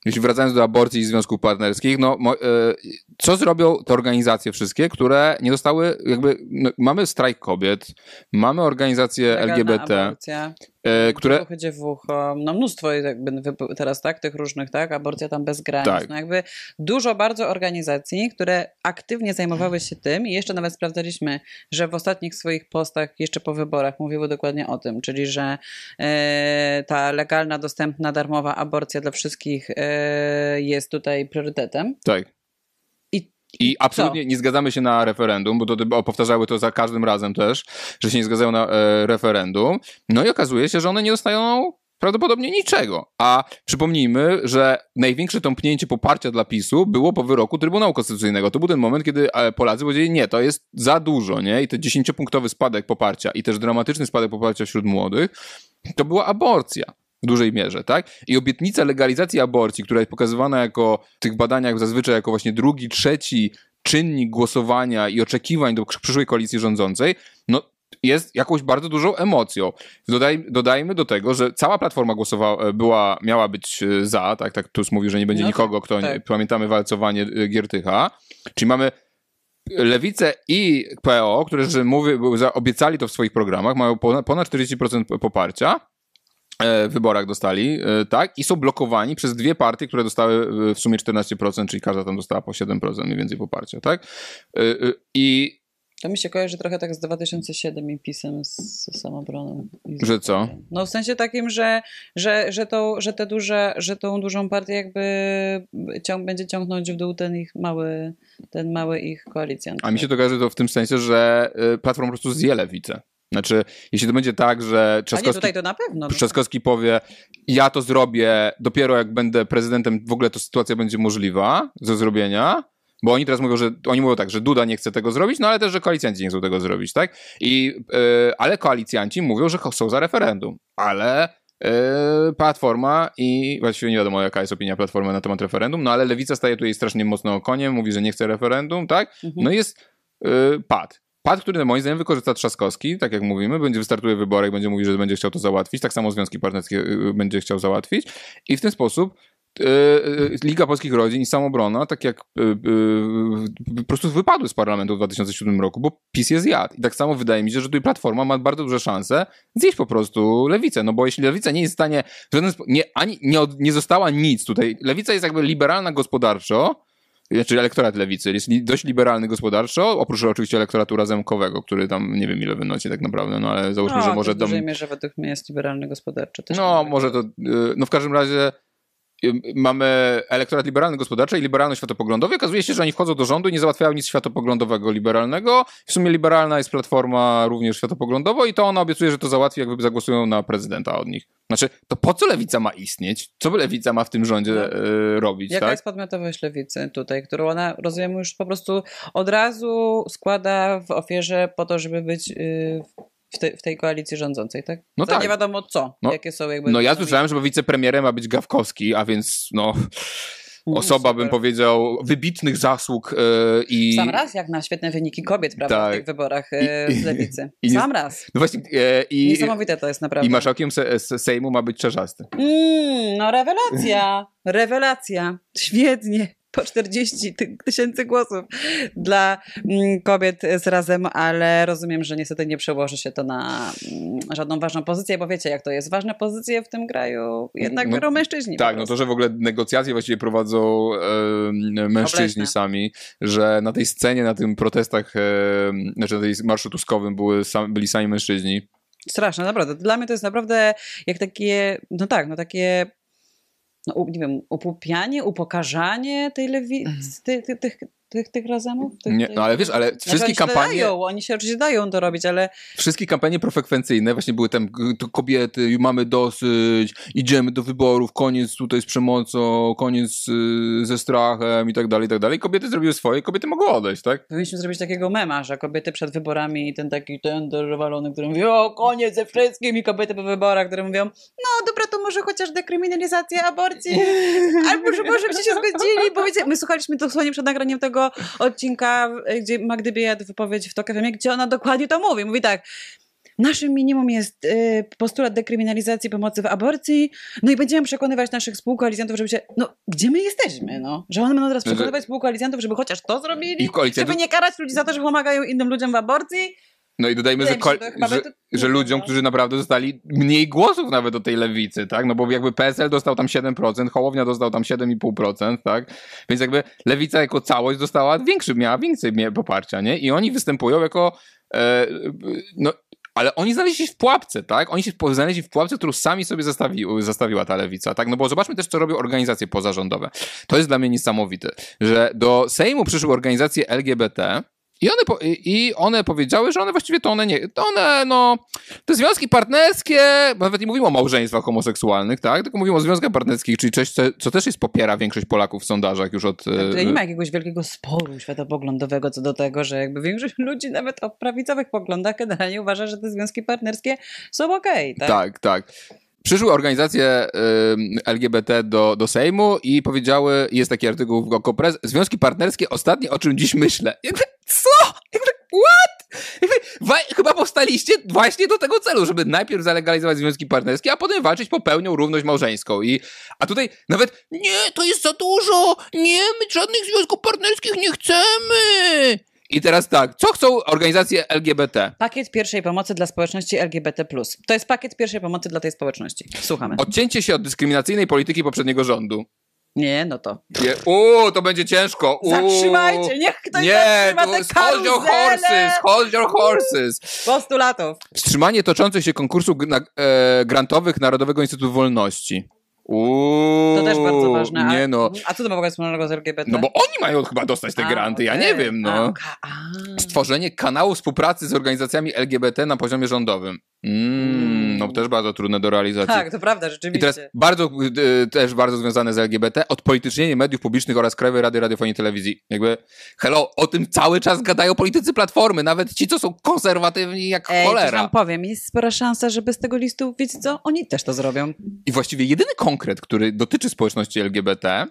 jeśli wracając do aborcji i związków partnerskich, no mo, e, co zrobią te organizacje wszystkie, które nie dostały, jakby, no, mamy strajk kobiet, mamy organizacje Legalna LGBT, aborcja. E, które... Ruchy dziewucho, no mnóstwo jakby teraz, tak, tych różnych, tak, aborcja tam bez granic, tak. no jakby dużo bardzo organizacji, które aktywnie zajmowały się tym i jeszcze nawet sprawdzaliśmy, że w ostatnich swoich postach, jeszcze po wyborach, mówiły dokładnie o tym, czyli, że e, ta legalna, dostępna, darmowa aborcja dla wszystkich e, jest tutaj priorytetem. Tak. I absolutnie Co? nie zgadzamy się na referendum, bo, to, powtarzały to za każdym razem też, że się nie zgadzają na e, referendum. No i okazuje się, że one nie dostają prawdopodobnie niczego. A przypomnijmy, że największe tąpnięcie poparcia dla PiSu było po wyroku Trybunału Konstytucyjnego. To był ten moment, kiedy e, Polacy powiedzieli, nie, to jest za dużo, nie? I ten dziesięciopunktowy spadek poparcia i też dramatyczny spadek poparcia wśród młodych, to była aborcja dużej mierze, tak? I obietnica legalizacji aborcji, która jest pokazywana jako w tych badaniach zazwyczaj jako właśnie drugi, trzeci czynnik głosowania i oczekiwań do przyszłej koalicji rządzącej, no jest jakąś bardzo dużą emocją. Dodaj, dodajmy do tego, że cała platforma głosowała, była, miała być e, za, tak, tak Tusk mówił, że nie będzie no, nikogo, kto, tak. nie, pamiętamy walcowanie e, Giertycha, czyli mamy Lewicę i PO, które że mówi, obiecali to w swoich programach, mają ponad, ponad 40% poparcia, E, wyborach dostali, e, tak, i są blokowani przez dwie partie, które dostały e, w sumie 14%, czyli każda tam dostała po 7% mniej więcej poparcia, tak? I to mi się kojarzy trochę tak z 2007 i pisem z, z samobroną. Że co? No w sensie takim, że, że, że, to, że te duże, że tą dużą partię jakby ciąg, będzie ciągnąć w dół ten ich mały, ten mały ich koalicjant. A mi się to kojarzy to w tym sensie, że Platforma po prostu zje lewicę. Znaczy, jeśli to będzie tak, że Trzaskowski, tutaj to na pewno. no. Trzaskowski powie, ja to zrobię dopiero jak będę prezydentem, w ogóle to sytuacja będzie możliwa do zrobienia, bo oni teraz mówią, że oni mówią tak, że Duda nie chce tego zrobić, no ale też, że koalicjanci nie chcą tego zrobić, tak? I, yy, ale koalicjanci mówią, że są za referendum, ale yy, Platforma i właściwie nie wiadomo jaka jest opinia Platformy na temat referendum, no ale Lewica staje tutaj strasznie mocno koniem, mówi, że nie chce referendum, tak? Mhm. No i jest yy, pad. Pad, który moim zdaniem wykorzysta Trzaskowski, tak jak mówimy, będzie wystartuje w wyborach, będzie mówił, że będzie chciał to załatwić, tak samo związki partnerskie yy, będzie chciał załatwić i w ten sposób yy, Liga Polskich Rodzin i Samobrona, tak jak po prostu wypadły z parlamentu w 2007 roku, bo PiS je zjadł. I tak samo wydaje mi się, że tutaj Platforma ma bardzo duże szanse zjeść po prostu Lewicę, no bo jeśli Lewica nie jest w stanie, w żaden spo- nie, ani, nie, nie została nic tutaj, Lewica jest jakby liberalna gospodarczo, znaczy elektorat lewicy jest li, dość liberalny gospodarczo, oprócz oczywiście elektoratu razemkowego, który tam nie wiem ile wynosi tak naprawdę, no ale załóżmy, no, że może w dom, dużej mierze według mnie jest liberalny gospodarczy. Też no może to, y, no w każdym razie mamy elektorat liberalny gospodarczy i liberalny światopoglądowy. Okazuje się, że oni wchodzą do rządu i nie załatwiają nic światopoglądowego liberalnego. W sumie liberalna jest platforma również światopoglądowo i to ona obiecuje, że to załatwi, jakby zagłosują na prezydenta od nich. Znaczy, to po co lewica ma istnieć? Co by lewica ma w tym rządzie No. y, robić, Jaka tak? jest podmiotowość lewicy tutaj, którą ona, rozumiem, już po prostu od razu składa w ofierze po to, żeby być y, w, te, w tej koalicji rządzącej, tak? No Za tak. nie wiadomo co, No, jakie są jakby... No ja słyszałem, że wicepremierem ma być Gawkowski, a więc no osoba, super. bym powiedział, wybitnych zasług y, i... Sam raz jak na świetne wyniki kobiet, prawda, Tak. w tych wyborach e, I- w lewicy. i Sam raz. No właśnie, e, i, Niesamowite to jest naprawdę. i marszałkiem se, se, Sejmu ma być Czerzasty. Mm, no rewelacja, rewelacja, świetnie. Po 40 ty- tysięcy głosów dla mm, kobiet z razem, ale rozumiem, że niestety nie przełoży się to na mm, żadną ważną pozycję, bo wiecie jak to jest. Ważne pozycje w tym kraju jednak No, biorą mężczyźni. Tak, no to, że w ogóle negocjacje właściwie prowadzą e, mężczyźni Obleśne. sami, że na tej scenie, na tym protestach, e, znaczy na tej marszu tuskowym były sam, byli sami mężczyźni. Straszne, naprawdę. Dla mnie to jest naprawdę jak takie, no tak, no takie, no nie wiem, upupianie, upokarzanie tej lewicy, ty, ty, tych, tych, tych razemów. Tych, Nie, no ale wiesz, ale Znaczy, wszystkie kampanie, Dają, oni się oczywiście dają to robić, ale wszystkie kampanie profrekwencyjne właśnie były tam kobiety, mamy dosyć, idziemy do wyborów, koniec tutaj z przemocą, koniec y, ze strachem i tak dalej, i tak dalej. Kobiety zrobiły swoje, kobiety mogą odejść, tak? powinniśmy zrobić takiego mema, że kobiety przed wyborami i ten taki ten walony, który mówi o koniec ze wszystkim i kobiety po wyborach, które mówią no dobra, to może chociaż dekryminalizacja aborcji albo że może byście się zgodzili, bo wiecie, my słuchaliśmy dosłownie przed nagraniem tego odcinka, gdzie Magdy Biejat wypowiedź w TOK FM, gdzie ona dokładnie to mówi. Mówi tak, Naszym minimum jest y, postulat dekryminalizacji pomocy w aborcji, no i będziemy przekonywać naszych współkoalicjantów, żeby się. No, gdzie my jesteśmy, no? Że one będą teraz że- przekonywać współkoalicjantów, żeby chociaż to zrobili? Żeby nie karać ludzi za to, że pomagają innym ludziom w aborcji? No i dodajmy, że, że że, ludziom, którzy naprawdę dostali mniej głosów nawet do tej lewicy, tak? No bo jakby PSL dostał tam 7%, Hołownia dostał tam 7,5%, tak? Więc jakby lewica jako całość dostała większy, miała więcej poparcia, nie? I oni występują jako, e, no, ale oni znaleźli się w pułapce, tak? Oni się znaleźli w pułapce, którą sami sobie zastawi, zastawiła ta lewica, tak? No bo zobaczmy też, co robią organizacje pozarządowe. To jest dla mnie niesamowite, że do Sejmu przyszły organizacje LGBT, i one, po, i one powiedziały, że one właściwie to one nie, to one, no, te związki partnerskie, nawet nie mówimy o małżeństwach homoseksualnych, tak, tylko mówimy o związkach partnerskich, czyli coś, co, co też jest popiera większość Polaków w sondażach już od... e, Tutaj nie ma jakiegoś wielkiego sporu światopoglądowego co do tego, że jakby większość ludzi nawet o prawicowych poglądach generalnie uważa, że te związki partnerskie są okej, tak? Tak, tak. Przyszły organizacje LGBT do, do Sejmu i powiedziały, jest taki artykuł w GoKopres, związki partnerskie ostatnie, o czym dziś myślę. Jakby, co? Jakby, what? Chyba powstaliście właśnie do tego celu, żeby najpierw zalegalizować związki partnerskie, a potem walczyć po pełnią równość małżeńską. I, a tutaj nawet, nie, to jest za dużo, nie, my żadnych związków partnerskich nie chcemy. I teraz tak, co chcą organizacje LGBT? Pakiet pierwszej pomocy dla społeczności LGBT+. To jest pakiet pierwszej pomocy dla tej społeczności. Słuchamy. Odcięcie się od dyskryminacyjnej polityki poprzedniego rządu. Nie, no to. Nie, uuu, to będzie ciężko. Uuu. Zatrzymajcie, niech ktoś Nie, zatrzyma te hold your horses, hold your horses. postulatów. Wstrzymanie toczących się konkursów e, grantowych Narodowego Instytutu Wolności. Uuu, To też bardzo ważne. A, Nie no. A co to ma wspólnego z LGBT? No bo oni mają chyba dostać te A, granty, ja okej. nie wiem, no. A, oka- a. Stworzenie kanału współpracy z organizacjami LGBT na poziomie rządowym. Mm, no też bardzo trudne do realizacji. Tak, to prawda, I rzeczywiście. teraz bardzo, y, też bardzo związane z LGBT, odpolitycznienie mediów publicznych oraz Krajowej Rady Radiofonii i Telewizji. Jakby, hello, o tym cały czas gadają politycy Platformy, nawet ci, co są konserwatywni jak Ej, cholera. wam powiem, jest spora szansa, żeby z tego listu, wiecie co, oni też to zrobią. I właściwie jedyny konkret, który dotyczy społeczności LGBT,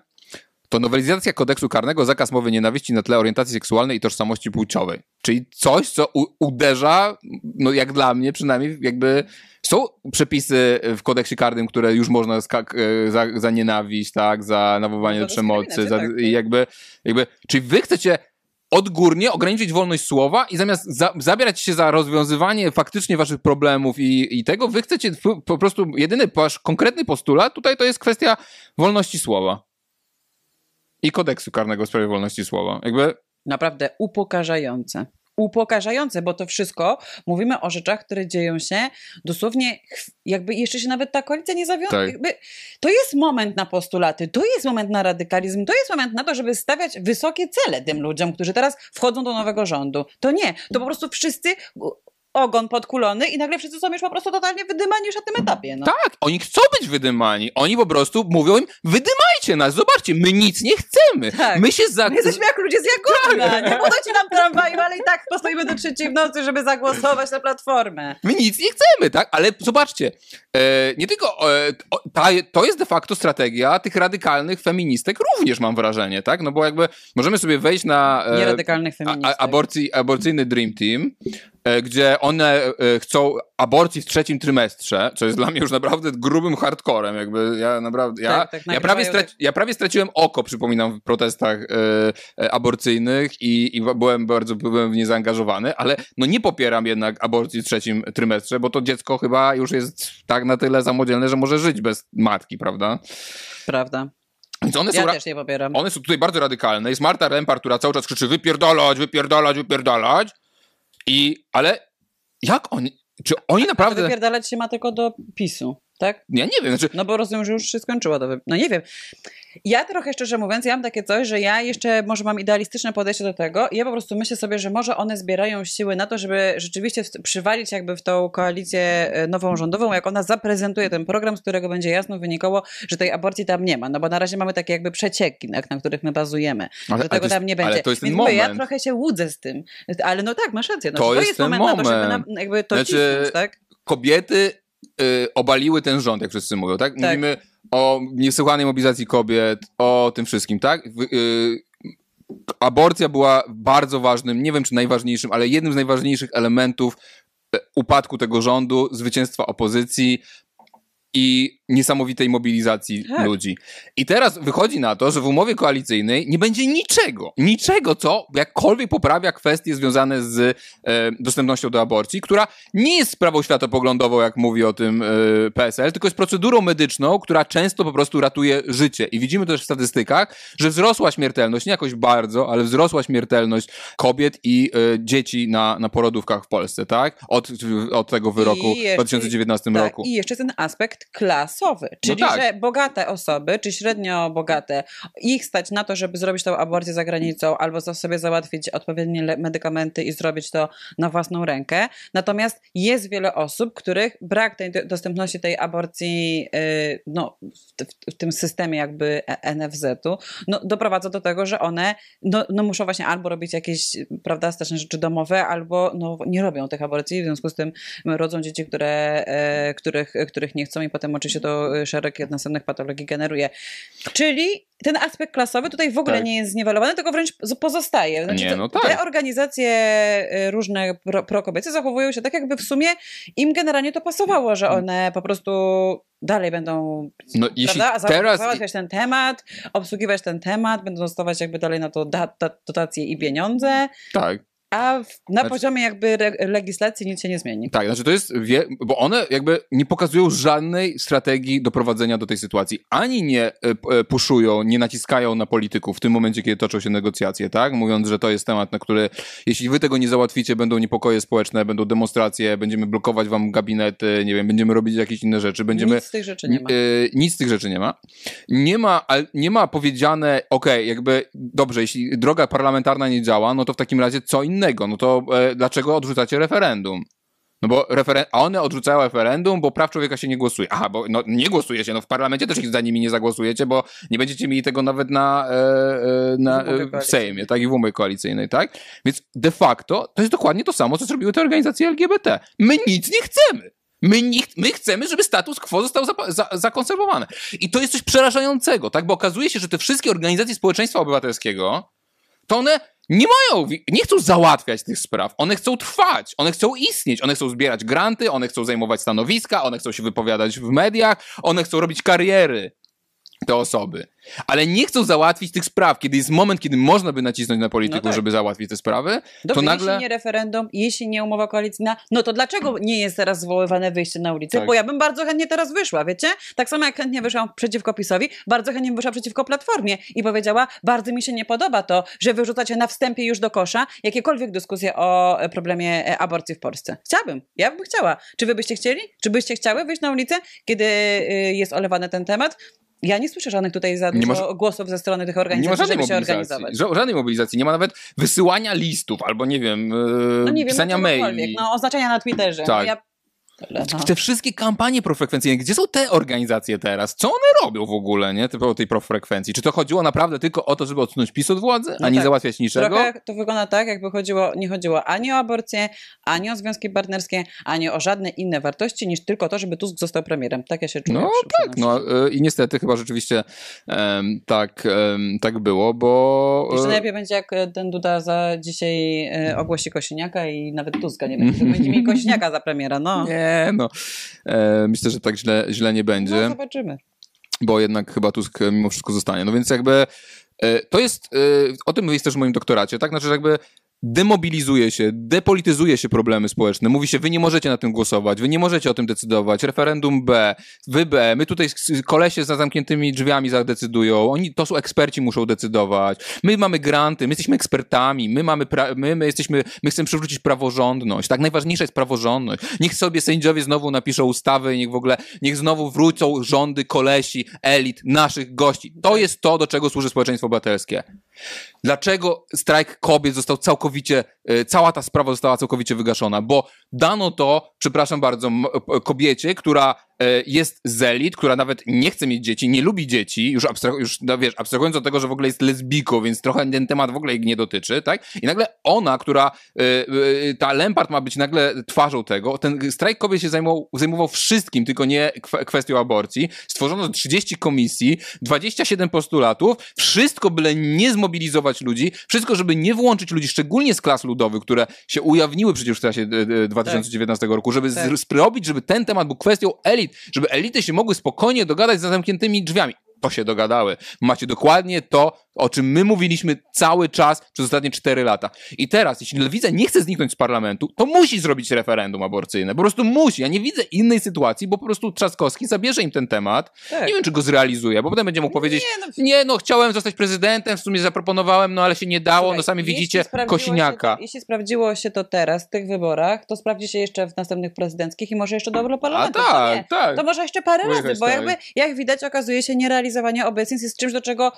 to nowelizacja kodeksu karnego, zakaz mowy nienawiści na tle orientacji seksualnej i tożsamości płciowej. Czyli coś, co uderza, no jak dla mnie przynajmniej, jakby są przepisy w kodeksie karnym, które już można skak- e, za, za nienawiść, tak, za nawoływanie do przemocy, za, tak. i jakby, jakby, czyli wy chcecie odgórnie ograniczyć wolność słowa i zamiast za, zabierać się za rozwiązywanie faktycznie waszych problemów i, i tego, wy chcecie po prostu, jedyny wasz konkretny postulat tutaj to jest kwestia wolności słowa. I kodeksu karnego w sprawie wolności słowa. Jakby, Naprawdę upokarzające. Upokarzające, bo to wszystko mówimy o rzeczach, które dzieją się dosłownie, jakby jeszcze się nawet ta koalicja nie zawiązała. Tak. To jest moment na postulaty, to jest moment na radykalizm, to jest moment na to, żeby stawiać wysokie cele tym ludziom, którzy teraz wchodzą do nowego rządu. To nie, to po prostu wszyscy ogon podkulony i nagle wszyscy są już po prostu totalnie wydymani już na tym etapie. No. tak, oni chcą być wydymani. Oni po prostu mówią im, wydymajcie nas, zobaczcie, my nic nie chcemy. Tak. My się za... My jesteśmy jak ludzie z Jagodna. Nie budujcie nam tramwaju, ale i tak postoimy do trzeciej w nocy, żeby zagłosować na Platformę. My nic nie chcemy, tak? Ale zobaczcie, e, nie tylko e, ta, to jest de facto strategia tych radykalnych feministek również mam wrażenie, tak? No bo jakby możemy sobie wejść na e, Nieradykalnych a, feministek. a, aborcji, aborcyjny Dream Team, gdzie one e, chcą aborcji w trzecim trymestrze, co jest dla mnie już naprawdę grubym hardcorem, jakby ja naprawdę, ja, Tak, tak, ja, prawie, straci, ja prawie straciłem oko, przypominam, w protestach e, e, aborcyjnych i, i byłem bardzo byłem w nie zaangażowany, ale no nie popieram jednak aborcji w trzecim trymestrze, bo to dziecko chyba już jest tak na tyle samodzielne, że może żyć bez matki, prawda? Prawda. Więc one są, Ja ra- też nie popieram. one są tutaj bardzo radykalne. Jest Marta Rempar, która cały czas krzyczy wypierdalać, wypierdalać, wypierdalać. I, ale jak oni, czy oni naprawdę, wypierdalać się ma tylko do PiSu, tak? ja nie wiem, znaczy, No bo rozumiem, że już się skończyło to. No nie wiem. Ja trochę szczerze mówiąc, ja mam takie coś, że ja jeszcze może mam idealistyczne podejście do tego i ja po prostu myślę sobie, że może one zbierają siły na to, żeby rzeczywiście przywalić jakby w tą koalicję e, nową rządową, jak ona zaprezentuje ten program, z którego będzie jasno wynikało, że tej aborcji tam nie ma. No bo na razie mamy takie jakby przecieki, na, na których my bazujemy. ale, że tego jest, tam nie będzie. ale to jest ten Więc mówię, moment. ja trochę się łudzę z tym. Ale no tak, masz rację. No, To to, jest jest ten moment, na to, żeby na, moment. jakby to Znaczy, cisnąć, tak? kobiety y, obaliły ten rząd, jak wszyscy mówią, tak? Tak. Mówimy o niesłychanej mobilizacji kobiet, o tym wszystkim, tak? Y, aborcja była bardzo ważnym, nie wiem czy najważniejszym, ale jednym z najważniejszych elementów e, upadku tego rządu, zwycięstwa opozycji i niesamowitej mobilizacji Tak. ludzi. I teraz wychodzi na to, że w umowie koalicyjnej nie będzie niczego, niczego, co jakkolwiek poprawia kwestie związane z e, dostępnością do aborcji, która nie jest sprawą światopoglądową, jak mówi o tym e, PSL, tylko jest procedurą medyczną, która często po prostu ratuje życie. I widzimy też w statystykach, że wzrosła śmiertelność, nie jakoś bardzo, ale wzrosła śmiertelność kobiet i e, dzieci na, na porodówkach w Polsce, tak? Od, od tego wyroku jeszcze- w 2019 Tak, roku. I jeszcze ten aspekt klasowy, czyli tak. że bogate osoby, czy średnio bogate, ich stać na to, żeby zrobić tą aborcję za granicą albo za sobie załatwić odpowiednie medykamenty i zrobić to na własną rękę. Natomiast jest wiele osób, których brak tej do- dostępności tej aborcji yy, no, w, w, w tym systemie jakby NFZ-u no, doprowadza do tego, że one no, no muszą właśnie albo robić jakieś prawda, straszne rzeczy domowe, albo no, nie robią tych aborcji, w związku z tym rodzą dzieci, które, e, których, których nie chcą i potem oczywiście to e, szereg następnych patologii generuje. Czyli ten aspekt klasowy tutaj w ogóle Tak. nie jest zniwelowany, tylko wręcz pozostaje. Znaczy, Nie, no tak. Te organizacje e, różne pro, prokobiece zachowują się tak, jakby w sumie im generalnie to pasowało, że one po prostu dalej będą No, jeśli prawda? Teraz... Załatwiać ten temat, obsługiwać ten temat, będą dostawać jakby dalej na to dotacje i pieniądze. Tak. A w, na znaczy, poziomie jakby legislacji nic się nie zmieni. Tak, znaczy to jest, wie, bo one jakby nie pokazują żadnej strategii doprowadzenia do tej sytuacji. Ani nie e, e, puszują, nie naciskają na polityków w tym momencie, kiedy toczą się negocjacje, tak? Mówiąc, że to jest temat, na który jeśli wy tego nie załatwicie, będą niepokoje społeczne, będą demonstracje, będziemy blokować wam gabinety, nie wiem, będziemy robić jakieś inne rzeczy. Będziemy, nic z tych rzeczy nie ma. nic z tych rzeczy nie ma. Nie ma, nie ma powiedziane, okej, okay, jakby dobrze, jeśli droga parlamentarna nie działa, no to w takim razie co innego? No to e, dlaczego odrzucacie referendum? No bo referen- a one odrzucają referendum, bo praw człowieka się nie głosuje. Aha, bo no, nie głosujecie, no w parlamencie też za nimi nie zagłosujecie, bo nie będziecie mieli tego nawet na, e, e na e, w Sejmie, tak, i w umowie koalicyjnej, tak? Więc de facto to jest dokładnie to samo, co zrobiły te organizacje LGBT. My nic nie chcemy. My, nie, my chcemy, żeby status quo został za, za, zakonserwowany. I to jest coś przerażającego, tak? Bo okazuje się, że te wszystkie organizacje społeczeństwa obywatelskiego, to one nie mają, nie chcą załatwiać tych spraw. One chcą trwać, one chcą istnieć, one chcą zbierać granty, one chcą zajmować stanowiska, one chcą się wypowiadać w mediach, one chcą robić kariery te osoby. Ale nie chcą załatwić tych spraw, kiedy jest moment, kiedy można by nacisnąć na polityków, no tak. żeby załatwić te sprawy, Dobrze, to nagle... jeśli nie referendum, jeśli nie umowa koalicyjna, no to dlaczego nie jest teraz zwoływane wyjście na ulicę? Tak. Bo ja bym bardzo chętnie teraz wyszła, wiecie? Tak samo jak chętnie wyszłam przeciwko PiSowi, bardzo chętnie wyszła przeciwko Platformie i powiedziała, bardzo mi się nie podoba to, że wyrzucacie na wstępie już do kosza jakiekolwiek dyskusje o problemie e, aborcji w Polsce. Chciałabym, ja bym chciała. Czy wy byście chcieli? Czy byście chciały wyjść na ulicę, kiedy y, jest olewany ten temat? Ja nie słyszę żadnych tutaj za dużo głosów ze strony tych organizacji, nie ma żadnej żeby się organizować. Żadnej mobilizacji. Nie ma nawet wysyłania listów albo nie wiem, no nie pisania wiem, no maili. No oznaczenia na Twitterze. Tak. No ja te wszystkie kampanie profrekwencyjne, gdzie są te organizacje teraz? Co one robią w ogóle, nie? Typu tej profrekwencji. Czy to chodziło naprawdę tylko o to, żeby odsunąć PiS od władzy, no a nie tak. załatwiać niczego? Trochę to wygląda tak, jakby chodziło, nie chodziło ani o aborcję, ani o związki partnerskie, ani o żadne inne wartości, niż tylko to, żeby Tusk został premierem. Tak ja się czuję. No tak, no y, i niestety chyba rzeczywiście um, tak, um, tak było, bo... Jeszcze najlepiej będzie, jak ten Duda za dzisiaj e, ogłosi Kosiniaka i nawet Tuska nie będzie. Będzie mieli Kosiniaka za premiera, no. Nie, no. E, myślę, że tak źle, źle nie będzie. No, zobaczymy. Bo jednak chyba Tusk mimo wszystko zostanie. No więc jakby e, to jest, e, o tym jest też w moim doktoracie, tak? Znaczy, jakby demobilizuje się, depolityzuje się problemy społeczne. Mówi się, wy nie możecie na tym głosować, wy nie możecie o tym decydować. Referendum B, wy B, my tutaj kolesie za zamkniętymi drzwiami zadecydują. Oni, to są eksperci, muszą decydować. My mamy granty, my jesteśmy ekspertami, my mamy, pra- my, my jesteśmy, my chcemy przywrócić praworządność. Tak, najważniejsza jest praworządność. Niech sobie sędziowie znowu napiszą ustawy i niech w ogóle, niech znowu wrócą rządy kolesi, elit, naszych gości. To jest to, do czego służy społeczeństwo obywatelskie. Dlaczego strajk kobiet został całkowicie, cała ta sprawa została całkowicie wygaszona? Bo dano to, przepraszam bardzo, kobiecie, która E, jest z elit, która nawet nie chce mieć dzieci, nie lubi dzieci, już, abstrah- już no wiesz, abstrahując od tego, że w ogóle jest lesbijką, więc trochę ten temat w ogóle jej nie dotyczy, tak? I nagle ona, która, yy, ta Lempart ma być nagle twarzą tego, ten strajk kobiet się zajmował, zajmował wszystkim, tylko nie kwestią aborcji. Stworzono 30 komisji, 27 postulatów, wszystko byle nie zmobilizować ludzi, wszystko, żeby nie włączyć ludzi, szczególnie z klas ludowych, które się ujawniły przecież w czasie 2019 tak. roku, żeby tak. zrobić, żeby ten temat był kwestią elit, żeby elity się mogły spokojnie dogadać za zamkniętymi drzwiami. To się dogadały. Macie dokładnie to, o czym my mówiliśmy cały czas przez ostatnie cztery lata. I teraz, jeśli lewica nie chce zniknąć z parlamentu, to musi zrobić referendum aborcyjne. Po prostu musi. Ja nie widzę innej sytuacji, bo po prostu Trzaskowski zabierze im ten temat. Tak. Nie wiem, czy go zrealizuje, bo potem będzie mógł powiedzieć, nie no, nie, no chciałem zostać prezydentem, w sumie zaproponowałem, no ale się nie dało, Słuchaj, no sami widzicie Kosiniaka. To, jeśli sprawdziło się to teraz w tych wyborach, to sprawdzi się jeszcze w następnych prezydenckich i może jeszcze do parlamentu. A tak, to tak. To może jeszcze parę razy, bo jakby, jak widać, okazuje się, nierealizowanie obietnic jest czymś, do czego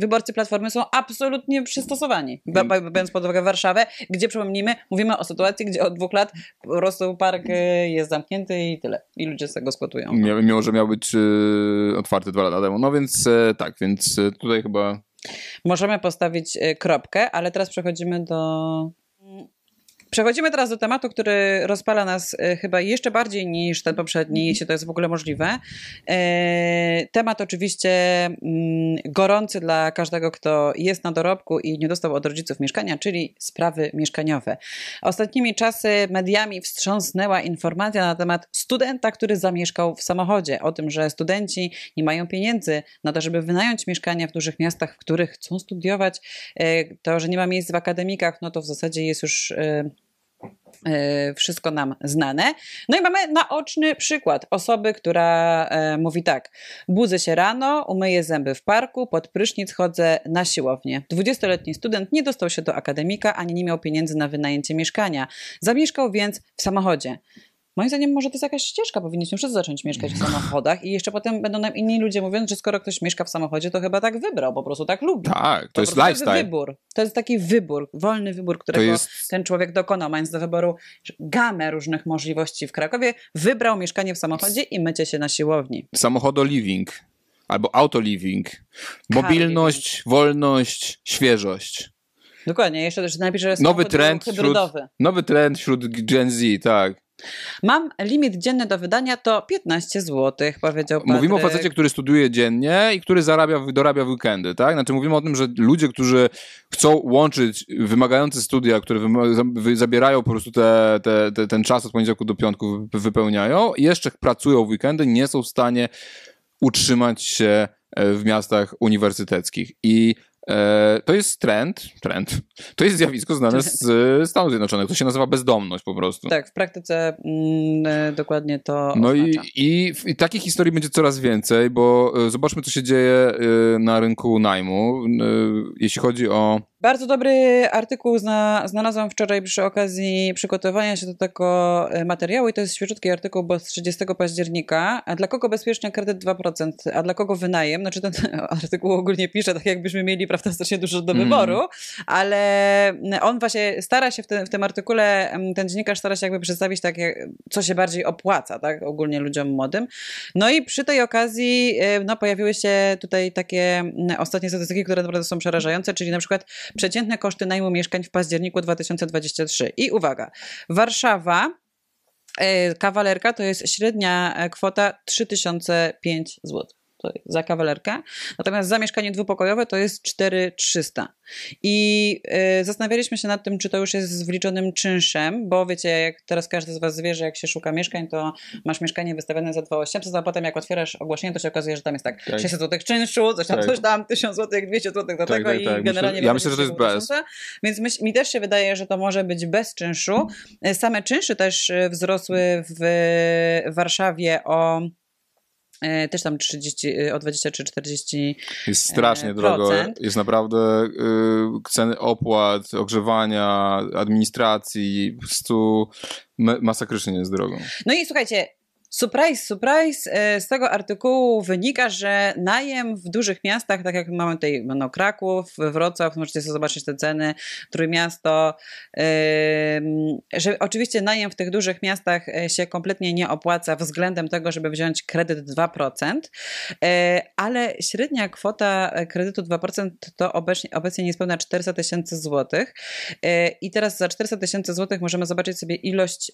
wyborcy Platformy są absolutnie przystosowani. Biorąc pod uwagę Warszawę, gdzie przypomnijmy, mówimy o sytuacji, gdzie od dwóch lat po prostu park y, jest zamknięty i tyle. I ludzie z tego skłotują. Mimo, że miał być y, otwarty dwa lata temu. No więc tak, więc tutaj chyba. Możemy postawić kropkę, ale teraz przechodzimy do Przechodzimy teraz do tematu, który rozpala nas e, chyba jeszcze bardziej niż ten poprzedni, jeśli to jest w ogóle możliwe. E, temat oczywiście mm, gorący dla każdego, kto jest na dorobku i nie dostał od rodziców mieszkania, czyli sprawy mieszkaniowe. Ostatnimi czasy mediami wstrząsnęła informacja na temat studenta, który zamieszkał w samochodzie. O tym, że studenci nie mają pieniędzy na to, żeby wynająć mieszkania w dużych miastach, w których chcą studiować. E, to, że nie ma miejsc w akademikach, no to w zasadzie jest już wszystko nam znane. No i mamy naoczny przykład osoby, która e, mówi tak: budzę się rano, umyję zęby w parku, pod prysznic chodzę na siłownię. 20-letni student nie dostał się do akademika ani nie miał pieniędzy na wynajęcie mieszkania. Zamieszkał więc w samochodzie. Moim zdaniem może to jest jakaś ścieżka, powinniśmy wszyscy zacząć mieszkać w samochodach i jeszcze potem będą nam inni ludzie mówiąc, że skoro ktoś mieszka w samochodzie, to chyba tak wybrał, po prostu tak lubi. Tak, to Po jest lifestyle. To jest wybór. To jest taki wybór, wolny wybór, którego jest- ten człowiek dokonał, mając do wyboru gamę różnych możliwości w Krakowie. Wybrał mieszkanie w samochodzie i mycie się na siłowni. Samochodo living albo auto living. Mobilność, wolność, świeżość. Dokładnie, jeszcze też że Nowy trend wśród, nowy trend wśród Gen Z, tak. Mam limit dzienny do wydania to 15 zł, powiedział Patryk. Mówimy o facecie, który studiuje dziennie i który zarabia, dorabia w weekendy, tak? Znaczy mówimy o tym, że ludzie, którzy chcą łączyć wymagające studia, które zabierają po prostu te, te, te, ten czas od poniedziałku do piątku wy- wypełniają jeszcze pracują w weekendy, nie są w stanie utrzymać się e, w miastach uniwersyteckich. I to jest trend, trend, to jest zjawisko znane z e, Stanów Zjednoczonych, to się nazywa bezdomność po prostu. Tak, w praktyce mm, e, dokładnie to No i, i, i takich historii będzie coraz więcej, bo e, zobaczmy, co się dzieje e, na rynku najmu. E, Jeśli chodzi o. Bardzo dobry artykuł zna, znalazłam wczoraj przy okazji przygotowania się do tego e, materiału i to jest świeżutki artykuł, bo z 30 października. A dla kogo bezpieczny kredyt 2%, a dla kogo wynajem? Znaczy ten artykuł ogólnie pisze tak, jakbyśmy mieli prawda, strasznie dużo do Mm. wyboru, ale on właśnie stara się w, tym- w tym artykule, em, ten dziennikarz stara się jakby przedstawić tak, jak- co się bardziej opłaca, tak, ogólnie ludziom młodym. No i przy tej okazji e, no, pojawiły się tutaj takie mm, ostatnie statystyki, które naprawdę są przerażające, czyli na przykład przeciętne koszty najmu mieszkań w październiku 2023. I uwaga, Warszawa, e, kawalerka to jest średnia e, kwota 3005 zł. Za kawalerkę. Natomiast za mieszkanie dwupokojowe to jest 4300. I y, zastanawialiśmy się nad tym, czy to już jest z wliczonym czynszem, bo wiecie, jak teraz każdy z Was wie, że jak się szuka mieszkań, to masz mieszkanie wystawione za 2800, a potem jak otwierasz ogłoszenie, to się okazuje, że tam jest tak, Tak. 600 zł czynszu, coś tam, Tak. coś tam, 1000 zł, 200 zł do Tak, tego tak, i tak. generalnie... Myślę- ja myślę, że to jest bez. Więc myśl, mi też się wydaje, że to może być bez czynszu. E, Same czynsze też e, wzrosły w Warszawie o e, też tam 30, e, o 23-40 Jest strasznie E, drogo. Jest naprawdę ceny opłat, ogrzewania, administracji, po prostu masakrycznie jest drogo. No i słuchajcie, surprise, surprise, e, z tego artykułu wynika, że najem w dużych miastach, tak jak mamy tutaj no, Kraków, Wrocław, możecie sobie zobaczyć te ceny, Trójmiasto, że oczywiście najem w tych dużych miastach e, się kompletnie nie opłaca względem tego, żeby wziąć kredyt 2%, e, ale średnia kwota kredytu 2% to obecnie, obecnie niespełna 400 tysięcy złotych. I teraz za 400 tysięcy złotych możemy zobaczyć sobie ilość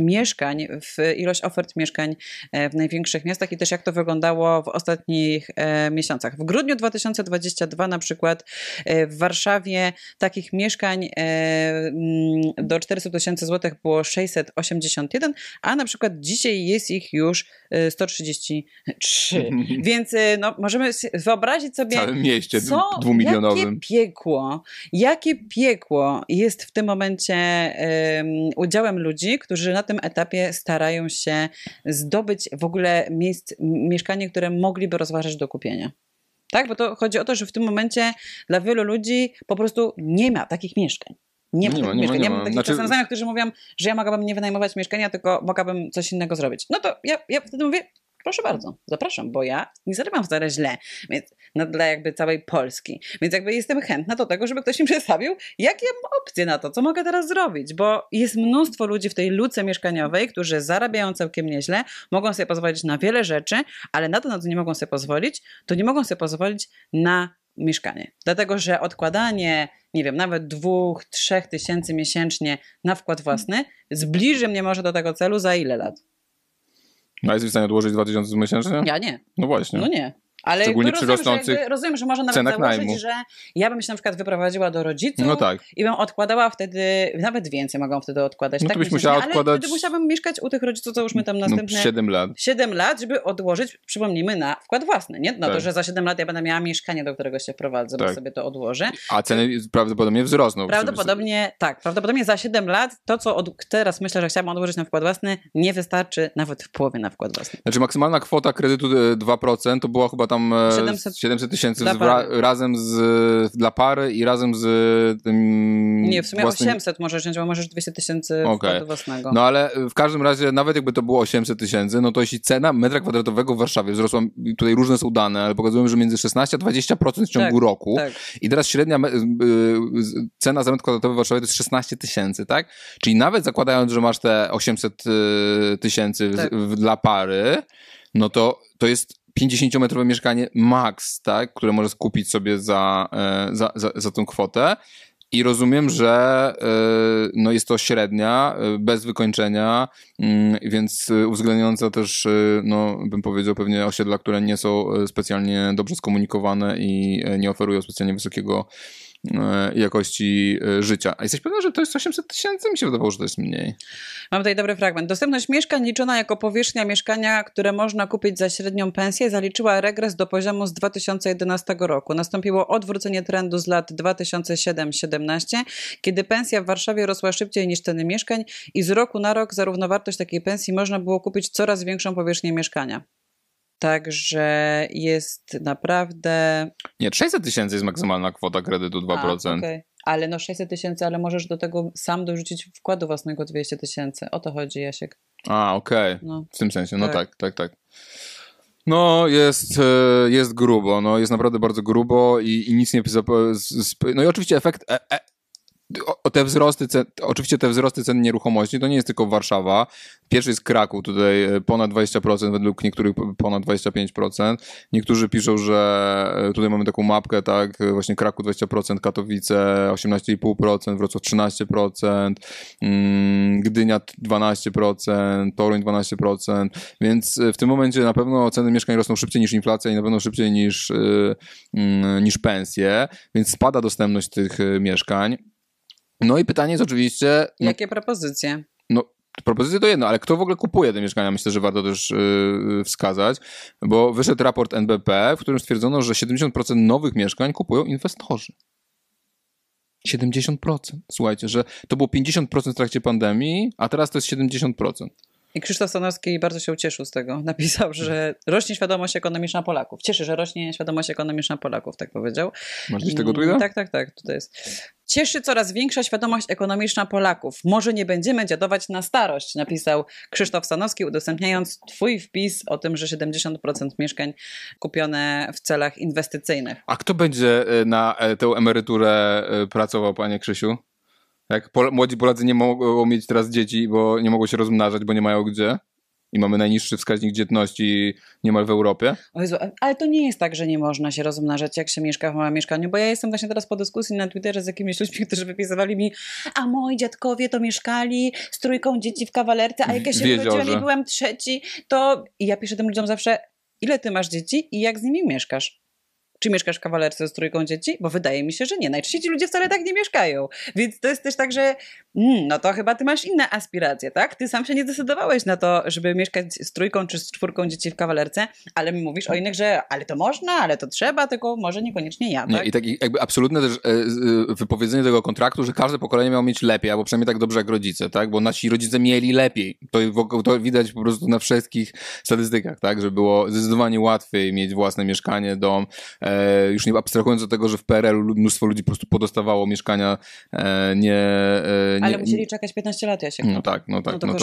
mieszkań, w, ilość ofert mieszkań e, w największych miastach i też jak to wyglądało w ostatnich e, miesiącach. W grudniu 2022 na przykład e, w Warszawie takich mieszkań mm, do 400 tysięcy złotych było 681, a na przykład dzisiaj jest ich już e, 133. Więc no, możemy wyobrazić W sobie całym mieście co, dwumilionowym. Jakie piekło, jakie piekło jest w tym momencie em, udziałem ludzi, którzy na tym etapie starają się zdobyć w ogóle miejsc, mieszkanie, które mogliby rozważać do kupienia. Tak, bo to chodzi o to, że w tym momencie dla wielu ludzi po prostu nie ma takich mieszkań. Nie ma Nie ma, takich nie ma, nie ma. mam takich Znaczy- znajomych, którzy mówią, że ja mogłabym nie wynajmować mieszkania, tylko mogłabym coś innego zrobić. No to ja, ja wtedy mówię, proszę bardzo, zapraszam, bo ja nie zarabiam wcale źle więc, no, dla jakby całej Polski. Więc jakby jestem chętna do tego, żeby ktoś mi przedstawił, jakie mam opcje na to, co mogę teraz zrobić, bo jest mnóstwo ludzi w tej luce mieszkaniowej, którzy zarabiają całkiem nieźle, mogą sobie pozwolić na wiele rzeczy, ale na to, na co nie mogą sobie pozwolić, to nie mogą sobie pozwolić na mieszkanie. Dlatego, że odkładanie nie wiem, nawet dwóch, trzech tysięcy miesięcznie na wkład własny, zbliży mnie może do tego celu za ile lat? No, jesteś w stanie odłożyć 2000 miesięcznie? Ja nie. No właśnie. No nie. Ale Szczególnie przy rozumiem, że rosnących jakby, rozumiem, że można nawet założyć, najmu. że ja bym się na przykład wyprowadziła do rodziców No tak. i bym odkładała wtedy, nawet więcej mogą wtedy odkładać. No tak byś musiała ale odkładać- wtedy musiałabym mieszkać u tych rodziców, co już my tam No, następne 7 lat. 7 lat, żeby odłożyć, przypomnijmy, na wkład własny. Nie no Tak. to, że za 7 lat ja będę miała mieszkanie, do którego się wprowadzę, bo Tak. sobie to odłożę. A ceny prawdopodobnie wzrosną. Prawdopodobnie tak, prawdopodobnie za 7 lat to, co od, teraz myślę, że chciałabym odłożyć na wkład własny, nie wystarczy nawet w połowie na wkład własny. Znaczy maksymalna kwota kredytu e, 2% to była chyba tam e, 700 700 tysięcy razem z, dla pary i razem z tym Nie, w sumie własnym... 800 możesz wziąć, bo możesz 200 tysięcy wkładu własnego. No ale w każdym razie, nawet jakby to było 800 tysięcy, no to jeśli cena metra kwadratowego w Warszawie wzrosła, tutaj różne są dane, ale pokazują, że między 16 a 20% w ciągu Tak, roku. tak. I teraz średnia y, cena za metr kwadratowy w Warszawie to jest 16 tysięcy, tak? Czyli nawet zakładając, że masz te 800 y, tysięcy Tak. dla pary, no to to jest 50-metrowe mieszkanie max, tak? Które możesz kupić sobie za, e, za, za, za tą kwotę. I rozumiem, że e, no jest to średnia, e, bez wykończenia, mm, więc uwzględniająca też, no, bym powiedział, pewnie osiedla, które nie są specjalnie dobrze skomunikowane i nie oferują specjalnie wysokiego jakości e, życia. A jesteś pewna, że to jest 800 tysięcy? Mi się wydawało, że to jest mniej. Mam tutaj dobry fragment. Dostępność mieszkań liczona jako powierzchnia mieszkania, które można kupić za średnią pensję, zaliczyła regres do poziomu z 2011 roku. Nastąpiło odwrócenie trendu z lat 2007-17, kiedy pensja w Warszawie rosła szybciej niż ceny mieszkań i z roku na rok za równowartość takiej pensji można było kupić coraz większą powierzchnię mieszkania. Także jest naprawdę. Nie, 600 tysięcy jest maksymalna kwota kredytu 2%. A, okej. Ale no 600 tysięcy, ale możesz do tego sam dorzucić wkładu własnego 200 tysięcy. O to chodzi, Jasiek. A, okej. No. W tym sensie, no Tak. tak, tak, tak. No, jest, e, jest grubo, no, jest naprawdę bardzo grubo i, i nic nie... No i oczywiście efekt... E, e, te wzrosty cen, oczywiście te wzrosty cen nieruchomości to nie jest tylko Warszawa. Pierwszy jest Kraków, tutaj e, ponad 20%, według niektórych ponad 25%. Niektórzy piszą, że e, tutaj mamy taką mapkę, tak, e, właśnie Kraków 20%, Katowice 18,5%, Wrocław 13%, mm, Gdynia 12%, Toruń 12%, więc w tym momencie na pewno ceny mieszkań rosną szybciej niż inflacja i na pewno szybciej niż, mm, niż pensje, więc spada dostępność tych mieszkań. No i pytanie jest oczywiście, no, Jakie propozycje? no, propozycje to jedno, ale kto w ogóle kupuje te mieszkania? Myślę, że warto też yy, wskazać, bo wyszedł raport NBP, w którym stwierdzono, że 70% nowych mieszkań kupują inwestorzy. 70%. Słuchajcie, że to było 50% w trakcie pandemii, a teraz to jest 70%. I Krzysztof Stanowski bardzo się ucieszył z tego. Napisał, że rośnie świadomość ekonomiczna Polaków. Cieszy, że rośnie świadomość ekonomiczna Polaków, tak powiedział. Masz gdzieś tego tweeta? Tak, tak, tak, tutaj jest. Cieszy coraz większa świadomość ekonomiczna Polaków. Może nie będziemy dziadować na starość, napisał Krzysztof Stanowski, udostępniając twój wpis o tym, że 70% mieszkań kupione w celach inwestycyjnych. A kto będzie y, na e, tę emeryturę y, pracował, panie Krzysiu? Jak Pol- młodzi Polacy nie mogą mieć teraz dzieci, bo nie mogą się rozmnażać, bo nie mają gdzie? I mamy najniższy wskaźnik dzietności niemal w Europie. Jezu, ale to nie jest tak, że nie można się rozmnażać, jak się mieszka w małym mieszkaniu, bo ja jestem właśnie teraz po dyskusji na Twitterze z jakimiś ludźmi, którzy wypisywali mi, a moi dziadkowie to mieszkali z trójką dzieci w kawalerce, a jak ja się urodziłam i byłem trzeci, to... I ja piszę tym ludziom zawsze, ile ty masz dzieci i jak z nimi mieszkasz? Czy mieszkasz w kawalerce z trójką dzieci? Bo wydaje mi się, że nie. Najczęściej ci ludzie wcale tak nie mieszkają. Więc to jest też tak, że mm, no to chyba ty masz inne aspiracje, tak? Ty sam się nie zdecydowałeś na to, żeby mieszkać z trójką czy z czwórką dzieci w kawalerce, ale mi mówisz o innych, że ale to można, ale to trzeba, tylko może niekoniecznie ja, Nie, tak? I tak jakby absolutne też e, e, wypowiedzenie tego kontraktu, że każde pokolenie miało mieć lepiej, albo przynajmniej tak dobrze jak rodzice, tak? Bo nasi rodzice mieli lepiej. To, to widać po prostu na wszystkich statystykach, tak? Że było zdecydowanie łatwiej mieć własne mieszkanie, dom. E, już nie abstrahując od tego, że w PRL mnóstwo ludzi po prostu podostawało mieszkania e, nie, e, nie... ale musieli czekać 15 lat, Jasiek. No tak, no tak. No to No to,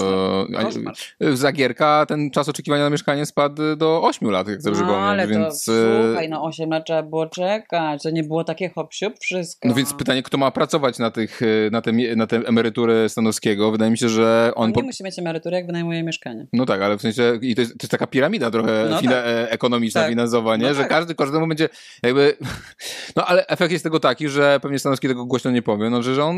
koszmar. Koszmar. a- w Zagierka ten czas oczekiwania na mieszkanie spadł do 8 lat, jak dobrze No, przypomnieć, ale więc... to e, słuchaj, no 8 lat trzeba było czekać, to nie było takie hop wszystko. No więc pytanie, kto ma pracować na, tych, y, na, te, na tę emeryturę Stanowskiego? Wydaje mi się, że on... On Po... nie musi mieć emerytury, jak wynajmuje mieszkanie. No tak, ale w sensie, i to jest, to jest taka piramida trochę No fina, tak. e, ekonomiczna, Tak. finansowa, nie? No że tak. każdy każdemu będzie jakby, no ale efekt jest tego taki, że pewnie Stanowski tego głośno nie powie, no że, że on,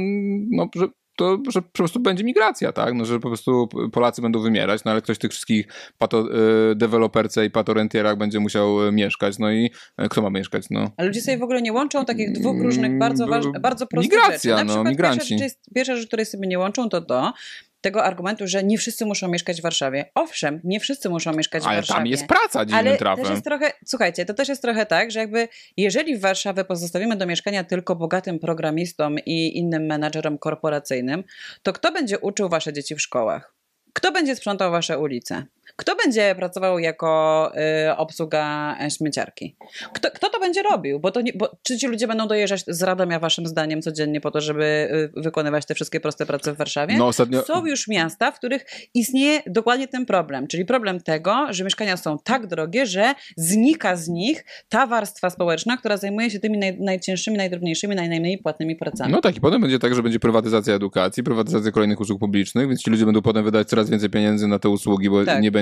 no, że to że po prostu będzie migracja, tak? No, że po prostu Polacy będą wymierać, no ale ktoś tych wszystkich pato, y, deweloperce i patorentierach będzie musiał y, mieszkać, no i y, kto ma mieszkać, no? Ale ludzie sobie w ogóle nie łączą takich dwóch różnych bardzo, ważnych, bardzo prostych Migracja, rzeczy. Na no, przykład migranci. Pierwsza rzecz, jest, pierwsza rzecz, której sobie nie łączą, to to, tego argumentu, że nie wszyscy muszą mieszkać w Warszawie. Owszem, nie wszyscy muszą mieszkać Ale w Warszawie. tam jest praca dziwnym Ale trafem. też jest trochę, słuchajcie, to też jest trochę tak, że jakby jeżeli w Warszawę pozostawimy do mieszkania tylko bogatym programistom i innym menadżerom korporacyjnym, to kto będzie uczył wasze dzieci w szkołach? Kto będzie sprzątał wasze ulice? Kto będzie pracował jako y, obsługa e, śmieciarki? Kto, kto to będzie robił? Bo, to nie, bo czy ci ludzie będą dojeżdżać z Radomia waszym zdaniem codziennie po to, żeby y, wykonywać te wszystkie proste prace w Warszawie? No ostatnio... Są już miasta, w których istnieje dokładnie ten problem, czyli problem tego, że mieszkania są tak drogie, że znika z nich ta warstwa społeczna, która zajmuje się tymi naj, najcięższymi, najdrobniejszymi, najmniej płatnymi pracami. No tak, i potem będzie tak, że będzie prywatyzacja edukacji, prywatyzacja kolejnych usług publicznych, więc ci ludzie będą potem wydać coraz więcej pieniędzy na te usługi, bo Tak. nie będzie,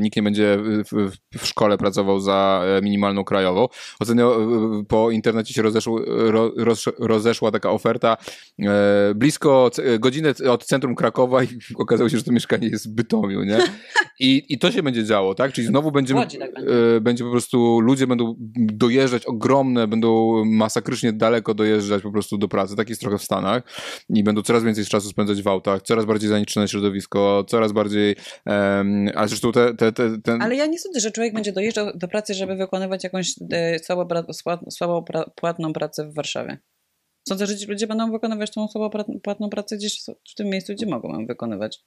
nikt nie będzie w, w, szkole pracował za e, minimalną krajową. Ostatnio e, po internecie się rozeszło, ro, roz, rozeszła taka oferta e, blisko godzinę od centrum Krakowa i okazało się, że to mieszkanie jest w Bytomiu, nie? I, i to się będzie działo, tak? Czyli znowu będziemy, Łodzi tak będzie. będzie po prostu, ludzie będą dojeżdżać ogromne, będą masakrycznie daleko dojeżdżać po prostu do pracy, tak jest trochę w Stanach i będą coraz więcej czasu spędzać w autach, coraz bardziej zanieczyszczone środowisko, coraz bardziej, um, a zresztą te, te, te, ten... Ale ja nie sądzę, że człowiek będzie dojeżdżał do pracy, żeby wykonywać jakąś e, słabo, słabo płatną pracę w Warszawie. Sądzę, że ci ludzie będą wykonywać tą słabo płatną pracę gdzieś w tym miejscu, gdzie mogą ją wykonywać.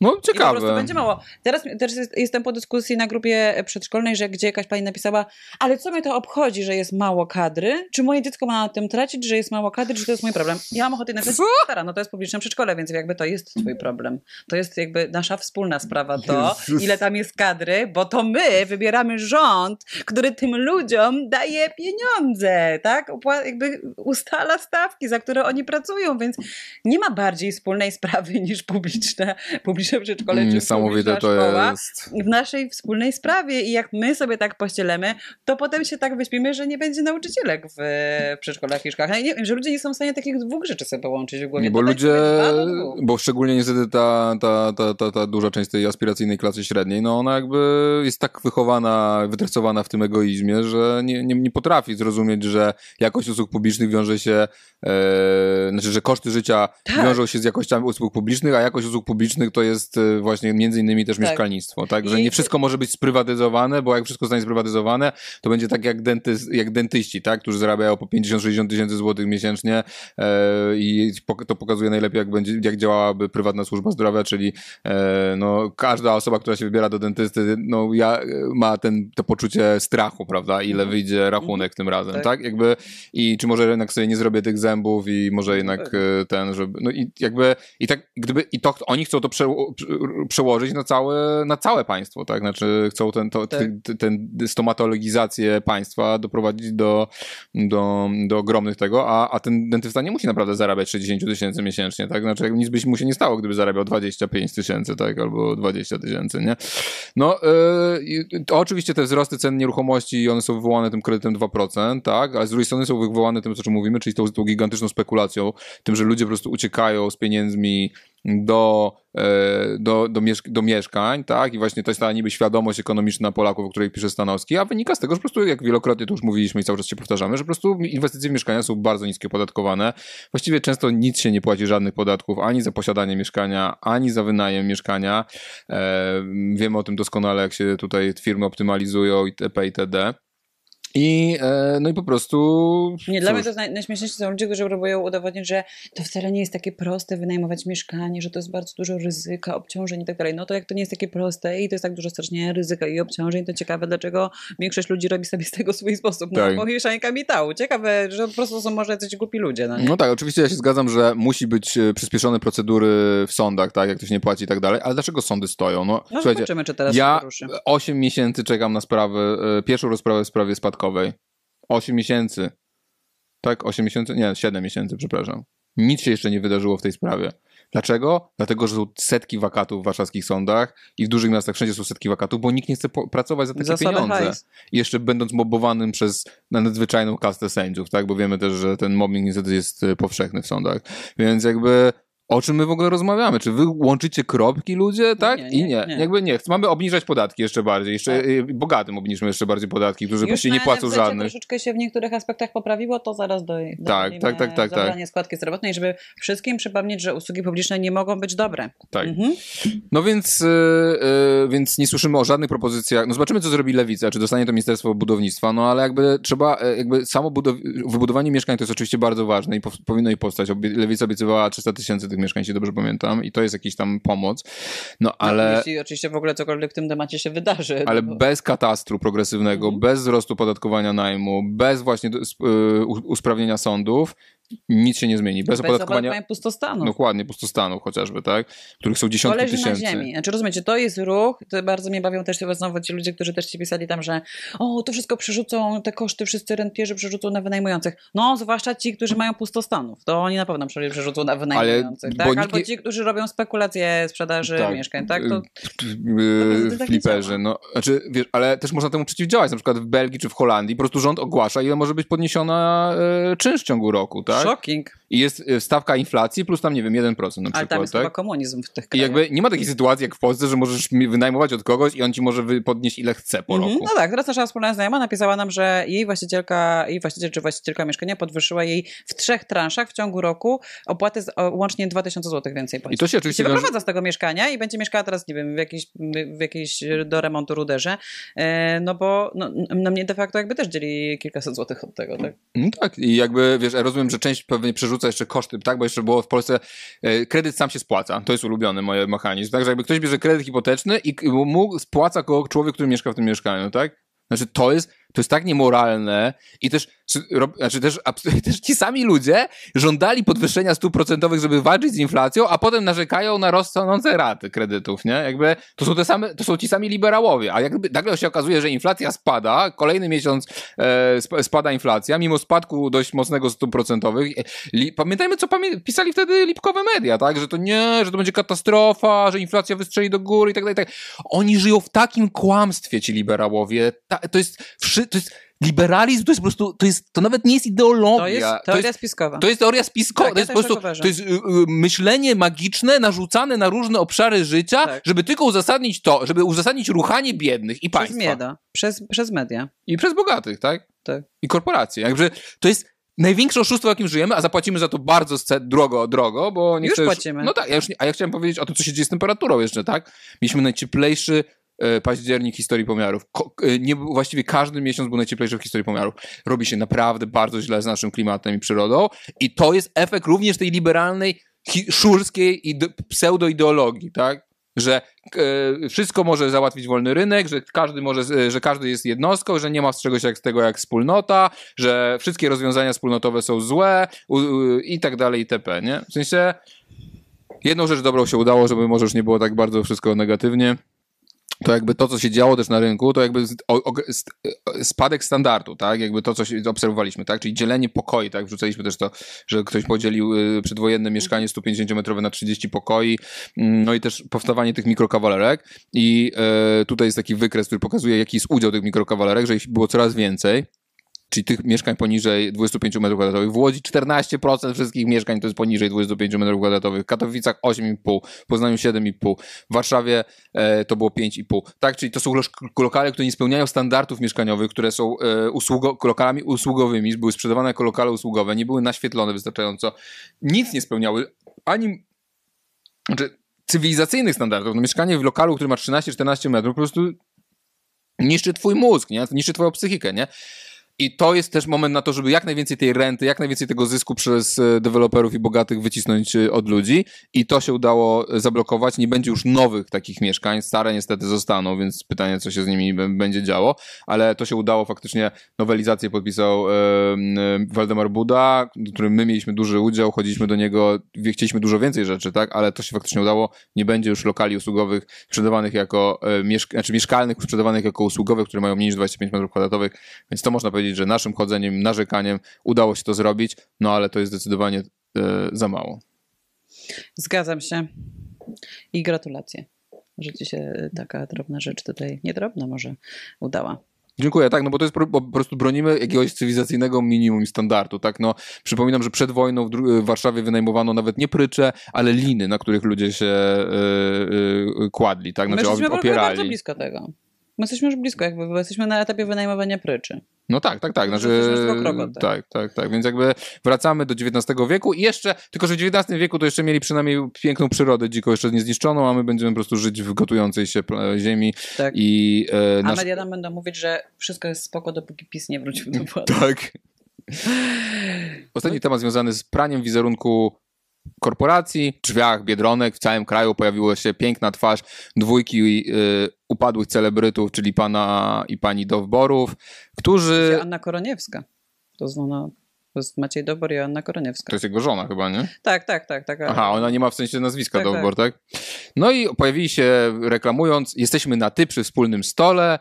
No I po prostu ciekawe. będzie mało. Teraz, teraz jest, jestem po dyskusji na grupie przedszkolnej, że gdzie jakaś pani napisała, ale co mnie to obchodzi, że jest mało kadry? Czy moje dziecko ma na tym tracić, że jest mało kadry, czy to jest mój problem? Ja mam ochotę napisać, stara, no to jest publiczne przedszkole, więc jakby to jest twój problem. To jest jakby nasza wspólna sprawa to, Jezus. ile tam jest kadry, bo to my wybieramy rząd, który tym ludziom daje pieniądze, tak? Jakby ustala stawki, za które oni pracują, więc nie ma bardziej wspólnej sprawy niż publiczne, publiczne przedszkole czy Niesamowite to szkoła jest. w naszej wspólnej sprawie i jak my sobie tak pościelemy, to potem się tak wyśpimy, że nie będzie nauczycielek w przedszkolach i szkołach. Nie wiem, że ludzie nie są w stanie takich dwóch rzeczy sobie połączyć w głowie. Bo ludzie, dwa do dwóch. bo szczególnie niestety ta, ta, ta, ta, ta duża część tej aspiracyjnej klasy średniej, no ona jakby jest tak wychowana, wytresowana w tym egoizmie, że nie, nie, nie potrafi zrozumieć, że jakość usług publicznych wiąże się, e, znaczy, że koszty życia Tak. wiążą się z jakościami usług publicznych, a jakość usług publicznych to jest e, właśnie między innymi też Tak. mieszkalnictwo, tak? Że I- nie wszystko może być sprywatyzowane, bo jak wszystko zostanie sprywatyzowane, to będzie tak jak, jak dentyści, tak? Którzy zarabiają po 50-60 tysięcy złotych miesięcznie e, i to pokazuje najlepiej, jak, będzie, jak działałaby prywatna służba zdrowia, czyli e, no, każda osoba, która się wybiera do dentysty, no, ja, ma ten, to poczucie strachu, prawda? Ile wyjdzie rachunek tym razem, Tak. tak? Jakby, I czy może jednak sobie nie zrobię tych zębów i może jednak pewnie. e, ten, żeby, no i jakby, i tak, gdyby, i to oni chcą to prze, przełożyć na całe, na całe państwo, tak? Znaczy chcą ten, to, Tak. ten, ten stomatologizację państwa doprowadzić do, do, do ogromnych tego, a, a ten dentysta nie musi naprawdę zarabiać 60 tysięcy miesięcznie, tak? Znaczy nic by mu się nie stało, gdyby zarabiał 25 tysięcy, tak? Albo 20 tysięcy, nie? No, yy, to oczywiście te wzrosty cen nieruchomości, one są wywołane tym kredytem 2%, tak? Ale z drugiej strony są wywołane tym, o czym mówimy, czyli tą, tą gigantyczną spekulacją, tym, że ludzie po prostu uciekają z pieniędzmi do, e, do, do, mieszk- do mieszkań, tak? I właśnie to jest ta niby świadomość ekonomiczna Polaków, o której pisze Stanowski, a wynika z tego, że po prostu, jak wielokrotnie to już mówiliśmy i cały czas się powtarzamy, że po prostu inwestycje w mieszkania są bardzo niskie opodatkowane. Właściwie często nic się nie płaci żadnych podatków, ani za posiadanie mieszkania, ani za wynajem mieszkania. E, wiemy o tym doskonale, jak się tutaj firmy optymalizują itp. itd. I, e, no i po prostu... Nie, dla cóż, mnie to naj, najśmieszniejsze są ludzie, którzy próbują udowodnić, że to wcale nie jest takie proste wynajmować mieszkanie, że to jest bardzo dużo ryzyka, obciążeń i tak dalej. No to jak to nie jest takie proste i to jest tak dużo strasznie ryzyka i obciążeń, to ciekawe, dlaczego większość ludzi robi sobie z tego swój sposób na Tak. powieszanie kapitału. Ciekawe, że po prostu są może jacyś głupi ludzie. No? No tak, oczywiście ja się zgadzam, że musi być e, przyspieszone procedury w sądach, tak, jak ktoś nie płaci i tak dalej, ale dlaczego sądy stoją? No, no zobaczymy, czy teraz ja się poruszy. 8 miesięcy czekam na sprawę, e, pierwszą rozprawę w sprawie spadkowej. 8 miesięcy. Tak, 8 miesięcy? Nie, 7 miesięcy, przepraszam. Nic się jeszcze nie wydarzyło w tej sprawie. Dlaczego? Dlatego, że są setki wakatów w warszawskich sądach i w dużych miastach wszędzie są setki wakatów, bo nikt nie chce pracować za takie Za pieniądze. hajs. I jeszcze będąc mobowanym przez nadzwyczajną kastę sędziów, tak? Bo wiemy też, że ten mobbing niestety jest e, powszechny w sądach. Więc jakby o czym my w ogóle rozmawiamy? Czy wy łączycie kropki ludzie, tak? nie, I nie, nie. nie. Jakby nie. Mamy obniżać podatki jeszcze bardziej. Jeszcze Tak. y, bogatym obniżmy jeszcze bardziej podatki, którzy Już nie płacą żadnych. troszeczkę się w niektórych aspektach poprawiło, to zaraz do, Tak, tak, tak, tak, zabranie składki zdrowotnej, żeby wszystkim przypomnieć, że usługi publiczne nie mogą być dobre. Tak. Mhm. No więc, y, y, więc nie słyszymy o żadnych propozycjach. No zobaczymy, co zrobi Lewica, czy dostanie to Ministerstwo Budownictwa, no ale jakby trzeba, e, jakby samo budow- wybudowanie mieszkań to jest oczywiście bardzo ważne i po, powinno i powstać. Lewica obiecywała 300 tysięcy tych mieszkań, jeśli dobrze pamiętam, i to jest jakiś tam pomoc. No Ale... ale... Jeśli oczywiście w ogóle cokolwiek w tym temacie się wydarzy. Ale no bo- bez katastru progresywnego, Mhm. bez wzrostu podatkowania najmu, bez właśnie y, usprawnienia sądów, nic się nie zmieni. Bez, bez opodatkowania, pustostanów. dokładnie, pustostanów chociażby, tak? Których są To dziesiątki leży tysięcy. na ziemi. Znaczy rozumiecie, to jest ruch, to bardzo mnie bawią też znowu ci ludzie, którzy też ci pisali tam, że o, to wszystko przerzucą, te koszty wszyscy rentierzy przerzucą na wynajmujących. No, zwłaszcza ci, którzy mają pustostanów. To oni na pewno prze- przerzucą na wynajmujących, bo tak? Albo nie- ci, którzy robią spekulacje sprzedaży Tak. mieszkań, tak? To... Yy, to tak nie fliperzy, no, znaczy, wiesz, ale też można temu przeciwdziałać, na przykład w Belgii czy w Holandii, po prostu rząd ogłasza, ile może być podniesiona e, czynsz w ciągu roku, tak? Shocking. I jest e, stawka inflacji plus tam, nie wiem, 1% na przykład, Ale tam jest chyba tak? komunizm w tych I krajach. jakby nie ma takiej sytuacji jak w Polsce, że możesz wynajmować od kogoś i on ci może podnieść ile chce po Mhm. roku. No tak, teraz nasza wspólna znajoma napisała nam, że jej właścicielka, jej właściciel czy właścicielka mieszkania podwyższyła jej w trzech transzach w ciągu roku opłaty z, o, łącznie 2000 zł więcej. I to się I oczywiście się wiąże... wyprowadza z tego mieszkania i będzie mieszkała teraz, nie wiem, w jakiejś, w jakiejś do remontu ruderze, e, no bo no, no mnie de facto jakby też dzieli kilkaset złotych od tego, tak? No tak, i jakby, wiesz, rozumiem, że część pewnie przerzuca jeszcze koszty, tak, bo jeszcze było w Polsce, e, kredyt sam się spłaca, to jest ulubiony moje mechanizm, tak, że jakby ktoś bierze kredyt hipoteczny i mu spłaca go człowiek, który mieszka w tym mieszkaniu, tak? Znaczy to jest, to jest tak niemoralne i też, znaczy też, też ci sami ludzie żądali podwyższenia stóp procentowych, żeby walczyć z inflacją, a potem narzekają na rosnące raty kredytów, nie? Jakby to są te same, to są ci sami liberałowie, a jakby nagle się okazuje, że inflacja spada, kolejny miesiąc e, sp- spada inflacja, mimo spadku dość mocnego stóp procentowych. E, pamiętajmy, co pamię- pisali wtedy lipkowe media, tak? Że to nie, że to będzie katastrofa, że inflacja wystrzeli do góry i tak dalej. tak. Oni żyją w takim kłamstwie, ci liberałowie. Ta, to jest, wszy, to jest liberalizm, to jest po prostu, to jest, to nawet nie jest ideologia. To jest teoria spiskowa. To jest teoria spiskowa. Tak, to jest po prostu tak to jest y, y, myślenie magiczne narzucane na różne obszary życia, Tak. żeby tylko uzasadnić to, żeby uzasadnić ruchanie biednych i Przez państwa. mieda, przez, przez media. I przez bogatych, tak? Tak. I korporacje. Jakże to jest największe oszustwo, jakim żyjemy, a zapłacimy za to bardzo drogo, drogo, bo nie Już chcesz... płacimy. No tak, ja już a ja chciałem powiedzieć o tym, co się dzieje z temperaturą jeszcze, tak? Mieliśmy najcieplejszy październik w historii pomiarów. Ko- e, nie, właściwie każdy miesiąc był najcieplejszy w historii pomiarów. Robi się naprawdę bardzo źle z naszym klimatem i przyrodą i to jest efekt również tej liberalnej, szurskiej ide- pseudoideologii, tak? Że e, wszystko może załatwić wolny rynek, że każdy może, e, że każdy jest jednostką, że nie ma czegoś jak, tego jak wspólnota, że wszystkie rozwiązania wspólnotowe są złe u, u, i tak dalej itp. Nie? W sensie jedną rzecz dobrą się udało, żeby może już nie było tak bardzo wszystko negatywnie. To jakby to, co się działo też na rynku, to jakby e, spadek standardu, tak? Jakby to, co obserwowaliśmy, tak? Czyli dzielenie pokoi, tak? Wrzucaliśmy też to, że ktoś podzielił y, przedwojenne mieszkanie 150-metrowe na 30 pokoi, mm, no i też powstawanie tych mikrokawalerek i e, tutaj jest taki wykres, który pokazuje, jaki jest udział tych mikrokawalerek, że ich było coraz więcej czyli tych mieszkań poniżej 25 m2. W Łodzi 14% wszystkich mieszkań to jest poniżej 25 m2. W Katowicach 8,5, w Poznaniu 7,5, w Warszawie e, to było 5,5. Tak, czyli to są lokale, które nie spełniają standardów mieszkaniowych, które są e, usługo, lokalami usługowymi, były sprzedawane jako lokale usługowe, nie były naświetlone wystarczająco, nic nie spełniały, ani znaczy, cywilizacyjnych standardów. No, mieszkanie w lokalu, który ma 13-14 metrów, po prostu niszczy twój mózg, nie? niszczy twoją psychikę, nie? I to jest też moment na to, żeby jak najwięcej tej renty, jak najwięcej tego zysku przez e, deweloperów i bogatych wycisnąć e, od ludzi. I to się udało e, zablokować. Nie będzie już nowych takich mieszkań. Stare niestety zostaną, więc pytanie, co się z nimi będzie działo. Ale to się udało faktycznie. Nowelizację podpisał Waldemar Buda, w którym my mieliśmy duży udział. Chodziliśmy do niego, chcieliśmy dużo więcej rzeczy, tak? Ale to się faktycznie udało. Nie będzie już lokali usługowych sprzedawanych jako, znaczy mieszkalnych sprzedawanych jako usługowe, które mają mniej niż 25 m2. Więc to można powiedzieć, że naszym chodzeniem, narzekaniem udało się to zrobić, no ale to jest zdecydowanie za mało. Zgadzam się i gratulacje, że ci się taka drobna rzecz tutaj, nie drobna może, udała. Dziękuję, tak, no bo to jest po, prostu bronimy jakiegoś cywilizacyjnego minimum standardu, tak, no przypominam, że przed wojną w, Warszawie wynajmowano nawet nie prycze, ale liny, na których ludzie się yy, yy, kładli, tak, znaczy My opierali. bardzo blisko tego. My jesteśmy już blisko, jakby, bo jesteśmy na etapie wynajmowania pryczy. No tak, tak, tak. Znaczy, tak, tak, tak. Więc jakby wracamy do XIX wieku i jeszcze, tylko że w XIX wieku to jeszcze mieli przynajmniej piękną przyrodę dziko jeszcze niezniszczoną, a my będziemy po prostu żyć w gotującej się ziemi. Tak. I, e, nasz... A media nam będą mówić, że wszystko jest spoko, dopóki PiS nie wrócił do władzy. Tak. Ostatni temat związany z praniem wizerunku korporacji, drzwiach Biedronek w całym kraju pojawiła się piękna twarz dwójki y, upadłych celebrytów, czyli pana i pani Dowborów, którzy... Anna Koroniewska, to znana to jest Maciej Dobor i Anna Koroniewska. To jest jego żona chyba, nie? Tak, tak, tak. tak Aha, ona nie ma w sensie nazwiska tak, Dobor, tak. tak? No i pojawili się reklamując, jesteśmy na ty przy wspólnym stole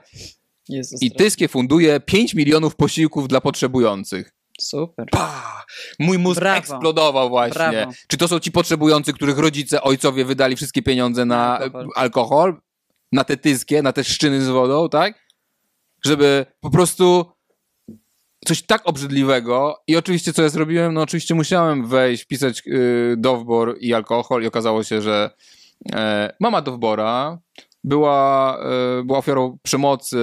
Jezus i Tyskie funduje 5 milionów posiłków dla potrzebujących. Super. Pa! Mój mózg Brawo. eksplodował właśnie. Brawo. Czy to są ci potrzebujący, których rodzice, ojcowie wydali wszystkie pieniądze na alkohol, alkohol na te tyskie, na te szczyny z wodą, tak? Żeby po prostu coś tak obrzydliwego i oczywiście co ja zrobiłem? No oczywiście musiałem wejść, wpisać yy, dowbor i alkohol i okazało się, że e, mama dowbora była, e, była ofiarą przemocy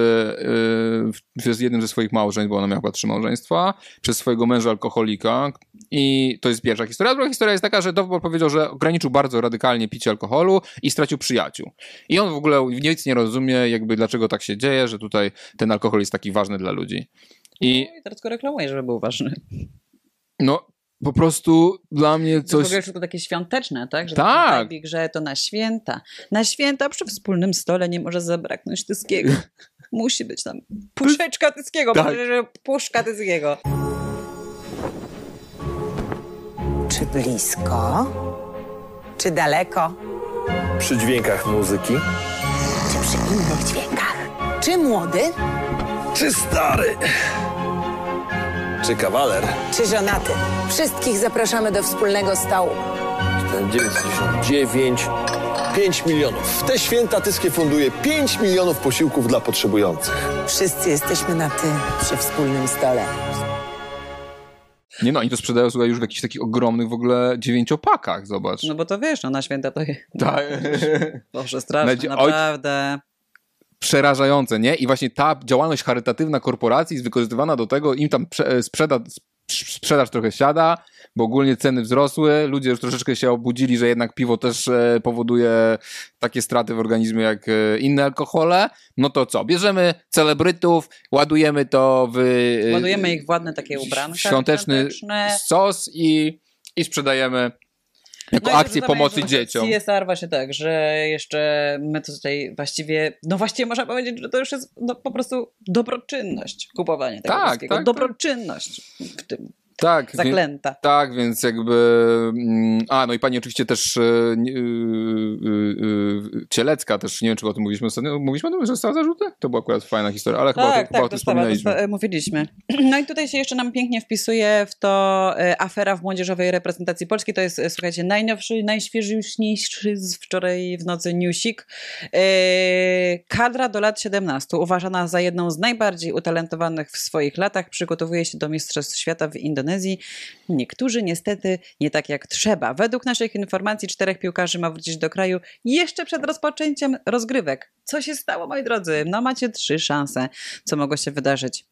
przez jednym ze swoich małżeństw, bo ona miała chyba trzy małżeństwa, przez swojego męża alkoholika. I to jest pierwsza historia. A druga historia jest taka, że Dowbor powiedział, że ograniczył bardzo radykalnie picie alkoholu i stracił przyjaciół. I on w ogóle nic nie rozumie, jakby dlaczego tak się dzieje, że tutaj ten alkohol jest taki ważny dla ludzi. I, no i teraz go reklamuje, żeby był ważny. No, po prostu dla mnie coś... To w ogóle takie świąteczne, tak? Że tak. W grze to na święta. Na święta przy wspólnym stole nie może zabraknąć tyskiego. Musi być tam puszeczka tyskiego, tak. puszka tyskiego. Czy blisko? Czy daleko? Przy dźwiękach muzyki? Czy przy innych dźwiękach? Czy młody? Czy stary? Czy kawaler? Czy żonaty? Wszystkich zapraszamy do wspólnego stołu. 99, 5 milionów. W te święta Tyskie funduje 5 milionów posiłków dla potrzebujących. Wszyscy jesteśmy na ty przy wspólnym stole. Nie no, oni to sprzedają słuchaj, już w jakichś takich ogromnych w ogóle dziewięciopakach, zobacz. No bo to wiesz, no na święta to jest... Tak. Boże, straszne, naprawdę przerażające, nie? I właśnie ta działalność charytatywna korporacji jest wykorzystywana do tego, im tam sprzeda, sprzedaż trochę siada, bo ogólnie ceny wzrosły, ludzie już troszeczkę się obudzili, że jednak piwo też e, powoduje takie straty w organizmie jak e, inne alkohole, no to co? Bierzemy celebrytów, ładujemy to w... E, ładujemy ich w ładne takie ubranka. Świąteczny sos i, i sprzedajemy jako no akcję pomocy dzieciom. CSR właśnie tak, że jeszcze my tutaj właściwie, no właściwie można powiedzieć, że to już jest no, po prostu dobroczynność kupowanie tego tak, wszystkiego. Tak, tak. dobroczynność w tym tak, zaklęta. Wie, tak, więc jakby. Mm, a, no i pani oczywiście też yy, yy, Cielecka, też nie wiem, czy o tym mówiliśmy ostatnio. Mówiliśmy o tym, że została zarzuty? To była akurat fajna historia, ale chyba, tak, to, tak, chyba o tym wspominaliśmy. Dostawa, mówiliśmy. No i tutaj się jeszcze nam pięknie wpisuje w to afera w młodzieżowej reprezentacji Polski. To jest, słuchajcie, najnowszy, najświeższy z wczoraj w nocy newsik. Kadra do lat 17, uważana za jedną z najbardziej utalentowanych w swoich latach, przygotowuje się do Mistrzostw Świata w Indonezji Indonezji. Niektórzy niestety nie tak jak trzeba. Według naszych informacji czterech piłkarzy ma wrócić do kraju jeszcze przed rozpoczęciem rozgrywek. Co się stało, moi drodzy? No macie trzy szanse, co mogło się wydarzyć.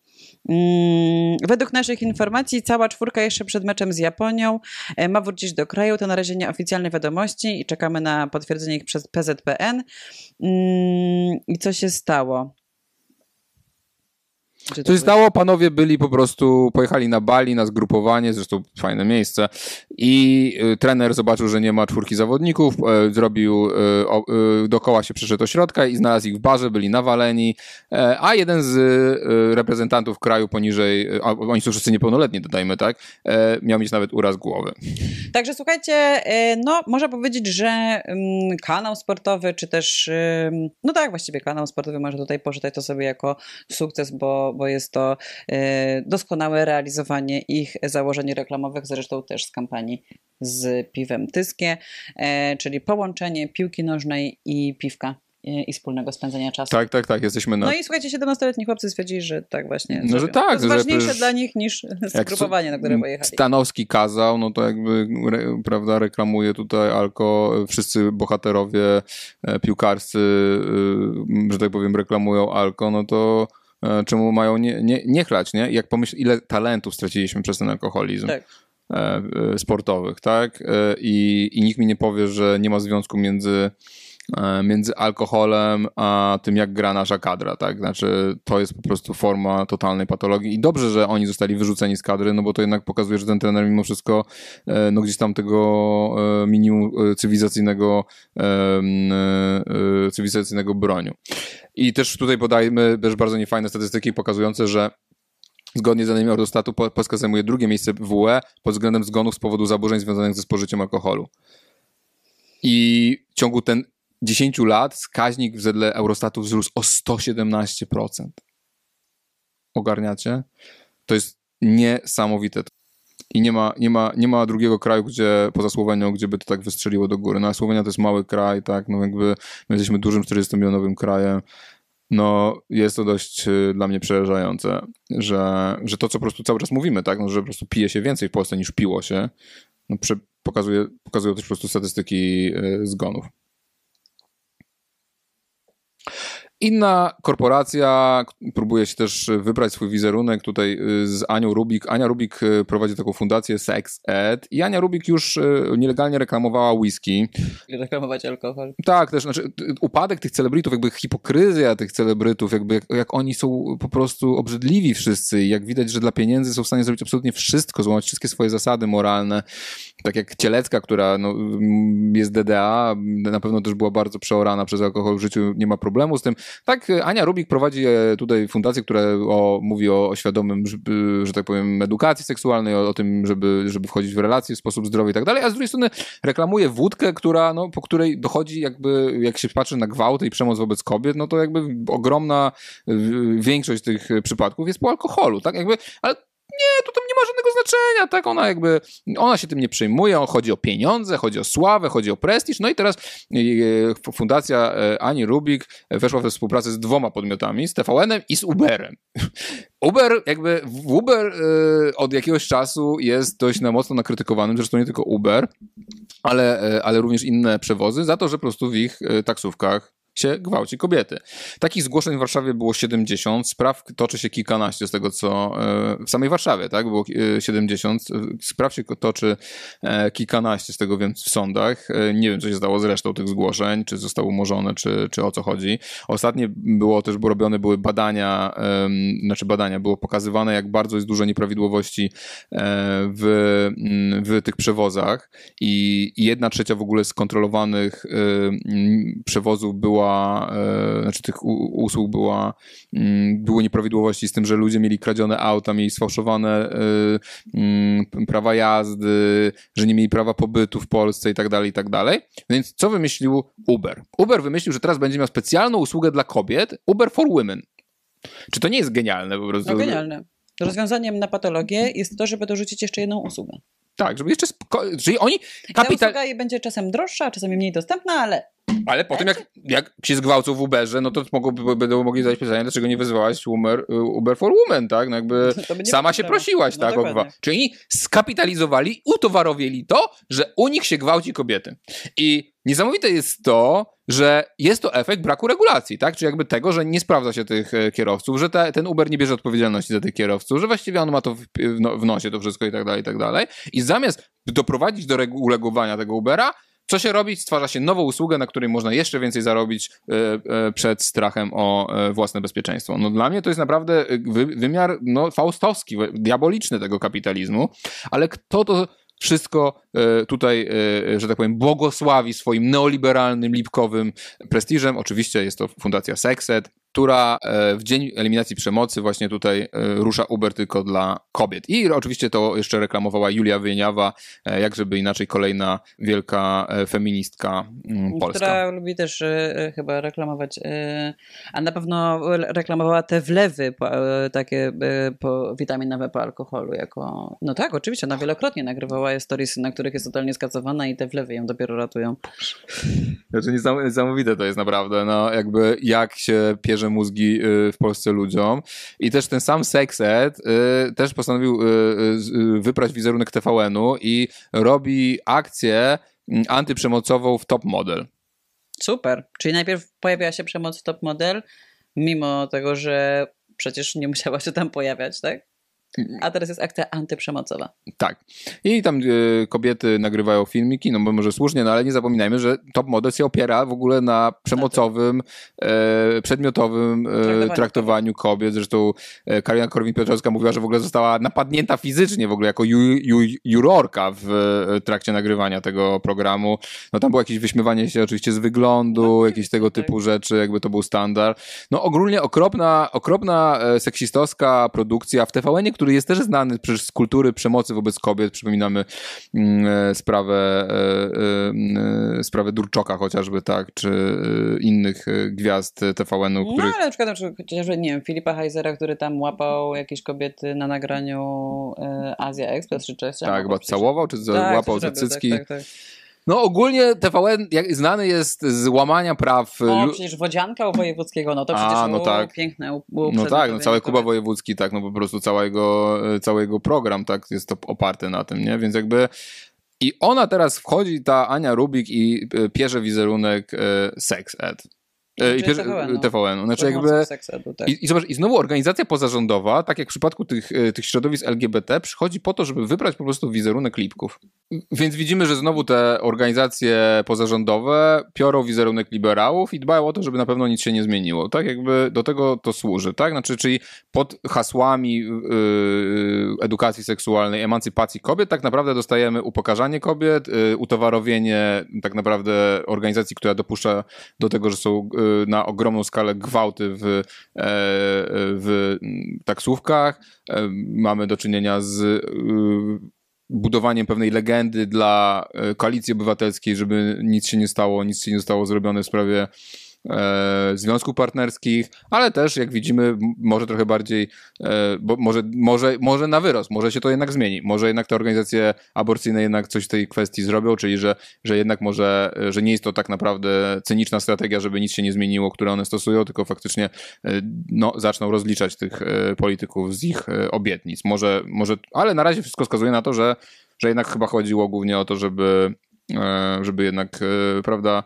Mm, według naszych informacji cała czwórka jeszcze przed meczem z Japonią e, ma wrócić do kraju. To na razie nieoficjalne wiadomości i czekamy na potwierdzenie ich przez PZPN. Mm, I co się stało? Co się stało? Panowie byli po prostu, pojechali na Bali, na zgrupowanie, zresztą fajne miejsce i y, trener zobaczył, że nie ma czwórki zawodników, y, zrobił, y, dookoła się przyszedł do środka i znalazł ich w barze, byli nawaleni, a jeden z reprezentantów kraju poniżej, a oni są wszyscy niepełnoletni, dodajmy, tak, miał mieć nawet uraz głowy. Także słuchajcie, no można powiedzieć, że mm, kanał sportowy, czy też, no tak, właściwie kanał sportowy może tutaj poczytać to sobie jako sukces, bo bo jest to e, doskonałe realizowanie ich założeń reklamowych, zresztą też z kampanii z piwem Tyskie, e, czyli połączenie piłki nożnej i piwka e, i wspólnego spędzania czasu. Tak, tak, tak, jesteśmy na... No i słuchajcie, 17-letni chłopcy stwierdzili, że tak właśnie. No, że tak, To jest że ważniejsze dla nich niż skrupowanie, na które pojechali. Stanowski kazał, no to jakby, re, prawda, reklamuje tutaj alko, wszyscy bohaterowie piłkarscy, e, że tak powiem, reklamują alko, no to czemu mają nie, nie, nie chlać, nie? Jak pomyśl, ile talentów straciliśmy przez ten alkoholizm. Tak. e, e, sportowych, tak? E, I, I nikt mi nie powie, że nie ma związku między, e, między alkoholem a tym, jak gra nasza kadra, tak? Znaczy, to jest po prostu forma totalnej patologii i dobrze, że oni zostali wyrzuceni z kadry, no bo to jednak pokazuje, że ten trener mimo wszystko e, no gdzieś tam tego e, minimum e, cywilizacyjnego e, e, cywilizacyjnego broniu. I też tutaj podajmy też bardzo niefajne statystyki pokazujące, że Zgodnie z danymi Eurostatu Po- Polska zajmuje drugie miejsce w pod względem zgonów z powodu zaburzeń związanych ze spożyciem alkoholu. I w ciągu ten 10 lat wskaźnik wedle Eurostatu wzrósł o 117%. Ogarniacie? To jest niesamowite. I nie ma, nie, ma, nie ma drugiego kraju, gdzie poza Słowenią, gdzie by to tak wystrzeliło do góry. No a Słowenia to jest mały kraj, tak, no jakby my jesteśmy dużym 40-milionowym krajem. No, jest to dość y, dla mnie przerażające, że, że to, co po prostu cały czas mówimy, tak, no, że po prostu pije się więcej w Polsce niż piło się, no, pokazuje, pokazują też po prostu statystyki y, zgonów. Inna korporacja próbuje się też wybrać swój wizerunek tutaj y, z Anią Rubik. Ania Rubik y, prowadzi taką fundację Sex Ed i Ania Rubik już y, nielegalnie reklamowała whisky. Reklamować alkohol. Tak, też znaczy upadek tych celebrytów, jakby hipokryzja tych celebrytów, jakby jak, jak oni są po prostu obrzydliwi wszyscy i jak widać, że dla pieniędzy są w stanie zrobić absolutnie wszystko, złamać wszystkie swoje zasady moralne. Tak jak Cielecka, która no, mm, jest DDA, na pewno też była bardzo przeorana przez alkohol w życiu, nie ma problemu z tym. Tak, e, Ania Rubik prowadzi e, tutaj fundację, która o, mówi o, o świadomym, że, że tak powiem, edukacji seksualnej, o, o tym, żeby, żeby wchodzić w relacje w sposób zdrowy i tak dalej, a z drugiej strony reklamuje wódkę, która, no, po której dochodzi jakby, jak się patrzy na gwałty i przemoc wobec kobiet, no to jakby ogromna większość tych przypadków jest po alkoholu, tak jakby, ale nie, to tam nie ma żadnego znaczenia, tak, ona jakby, ona się tym nie przejmuje, chodzi o pieniądze, chodzi o sławę, chodzi o prestiż, no i teraz e, fundacja e, Ani Rubik weszła we współpracę z dwoma podmiotami, z TVN-em i z Uberem. Uber, jakby Uber e, od jakiegoś czasu jest dość na mocno nakrytykowanym, zresztą nie tylko Uber, ale, e, ale również inne przewozy, za to, że po prostu w ich e, taksówkach się gwałci kobiety. Takich zgłoszeń w Warszawie było 70, spraw toczy się kilkanaście z tego, co e, w samej Warszawie, tak, było e, 70, spraw się toczy e, kilkanaście z tego wiem w sądach. E, Nie wiem, co się stało z resztą tych zgłoszeń, czy zostały umorzone, czy, czy o co chodzi. Ostatnie było też, bo robione były badania, znaczy badania, było pokazywane, jak bardzo jest dużo nieprawidłowości e, w, mm, w tych przewozach i jedna trzecia w ogóle skontrolowanych e, przewozów była, e, znaczy tych usług była, mm, były nieprawidłowości z tym, że ludzie mieli kradzione auta, mieli sfałszowane e, mm, prawa jazdy, że nie mieli prawa pobytu w Polsce i tak dalej, i tak dalej. Więc co wymyślił Uber? Uber wymyślił, że teraz będzie miał specjalną usługę dla kobiet, Uber for Women. Czy to nie jest genialne po prostu? No genialne. Rozwiązaniem na patologię jest to, żeby dorzucić jeszcze jedną usługę. Tak, żeby jeszcze. Czyli oni I ta kapital. usługa będzie czasem droższa, a czasami mniej dostępna, ale Ale po tym, jak, jak się zgwałcą w Uberze, no to mogą, będą mogli zadać pytanie, dlaczego nie wyzwałaś Uber, Uber for Women, tak? No jakby nie sama się prosiłaś, No tak? o dokładnie. gwa- Czyli skapitalizowali, utowarowieli to, że u nich się gwałci kobiety. I niesamowite jest to, że jest to efekt braku regulacji, tak? Czy jakby tego, że nie sprawdza się tych e, kierowców, że te, ten Uber nie bierze odpowiedzialności za tych kierowców, że właściwie on ma to w, w, no, nosie to wszystko i tak dalej, i tak dalej. I zamiast doprowadzić do regu- uregulowania tego Ubera, co się robi? Stwarza się nową usługę, na której można jeszcze więcej zarobić e, e, przed strachem o własne bezpieczeństwo. No dla mnie to jest naprawdę wy, wymiar no, faustowski, diaboliczny tego kapitalizmu, ale kto to wszystko e, tutaj, e, że tak powiem, błogosławi swoim neoliberalnym, lipkowym prestiżem? Oczywiście jest to Fundacja Sexed, która e, w dzień eliminacji przemocy właśnie tutaj e, rusza Uber tylko dla kobiet. I oczywiście to jeszcze reklamowała Julia Wieniawa, e, jak żeby inaczej kolejna wielka feministka mm, polska. Która lubi też chyba reklamować, a na pewno reklamowała te wlewy takie po, witaminowe po alkoholu jako, no tak, oczywiście, ona wielokrotnie nagrywała storiesy, na których jest totalnie skacowana i te wlewy ją dopiero ratują. Znaczy niesamowite to jest naprawdę, no jakby jak się pierze mózgi y, w Polsce ludziom i też ten sam Sexed y, też postanowił y, wyprać wizerunek TVN-u i robi akcję mm, antyprzemocową w Top Model. Super, czyli najpierw pojawiła się przemoc w Top Model, mimo tego, że przecież nie musiała się tam pojawiać, tak? A teraz jest akcja antyprzemocowa. Tak. I tam y, kobiety nagrywają filmiki, no bo może słusznie, no ale nie zapominajmy, że Top Model się opiera w ogóle na przemocowym, e, przedmiotowym e, traktowaniu, traktowaniu kobiet. Zresztą Karina Korwin-Piotrowska mówiła, że w ogóle została napadnięta fizycznie w ogóle jako ju, ju, jurorka w trakcie nagrywania tego programu. No tam było jakieś wyśmiewanie się oczywiście z wyglądu, no, jakieś tego tak. typu rzeczy, jakby to był standard. No ogólnie okropna, okropna seksistowska produkcja w TVN-ie, który jest też znany przecież z kultury przemocy wobec kobiet. Przypominamy mm, e, sprawę, e, e, sprawę Durczoka chociażby, tak, czy innych gwiazd TVN-u. Których... No ale na przykład, chociażby, nie wiem, Filipa Heisera, który tam łapał jakieś kobiety na nagraniu Azja Express czy Cześć. Tak, chyba całował, czy tak, łapał za cycki. Tak, tak, tak. No ogólnie TVN jak znany jest z łamania praw. No przecież Wodzianka u Wojewódzkiego, no to przecież A, no tak. piękne. no tak, no cały Kuba Wojewódzki, tak, no po prostu całego, całego program, tak, jest to oparte na tym, nie? Więc jakby i ona teraz wchodzi, ta Ania Rubik i e, pierze wizerunek e, Sex Ed. E, I TVN. TVN. Znaczy jakby, tak. i, i, zobacz, I znowu organizacja pozarządowa, tak jak w przypadku tych, e, tych środowisk LGBT, przychodzi po to, żeby wybrać po prostu wizerunek lipków. Więc widzimy, że znowu te organizacje pozarządowe piorą wizerunek liberałów i dbają o to, żeby na pewno nic się nie zmieniło. Tak jakby do tego to służy, tak? Znaczy, czyli pod hasłami yy, edukacji seksualnej, emancypacji kobiet, tak naprawdę dostajemy upokarzanie kobiet, yy, utowarowienie tak naprawdę organizacji, która dopuszcza do tego, że są yy, na ogromną skalę gwałty w, e, w taksówkach. E, mamy do czynienia z e, budowaniem pewnej legendy dla koalicji obywatelskiej, żeby nic się nie stało, nic się nie zostało zrobione w sprawie e, związków partnerskich, ale też jak widzimy może trochę bardziej, e, bo może, może, może na wyrost, może się to jednak zmieni, może jednak te organizacje aborcyjne jednak coś w tej kwestii zrobią, czyli że, że jednak może, że nie jest to tak naprawdę cyniczna strategia, żeby nic się nie zmieniło, które one stosują, tylko faktycznie e, no, zaczną rozliczać tych e, polityków z ich e, obietnic. Może, może, ale na razie wszystko wskazuje na to, że, że jednak chyba chodziło głównie o to, żeby E, żeby jednak, e, prawda,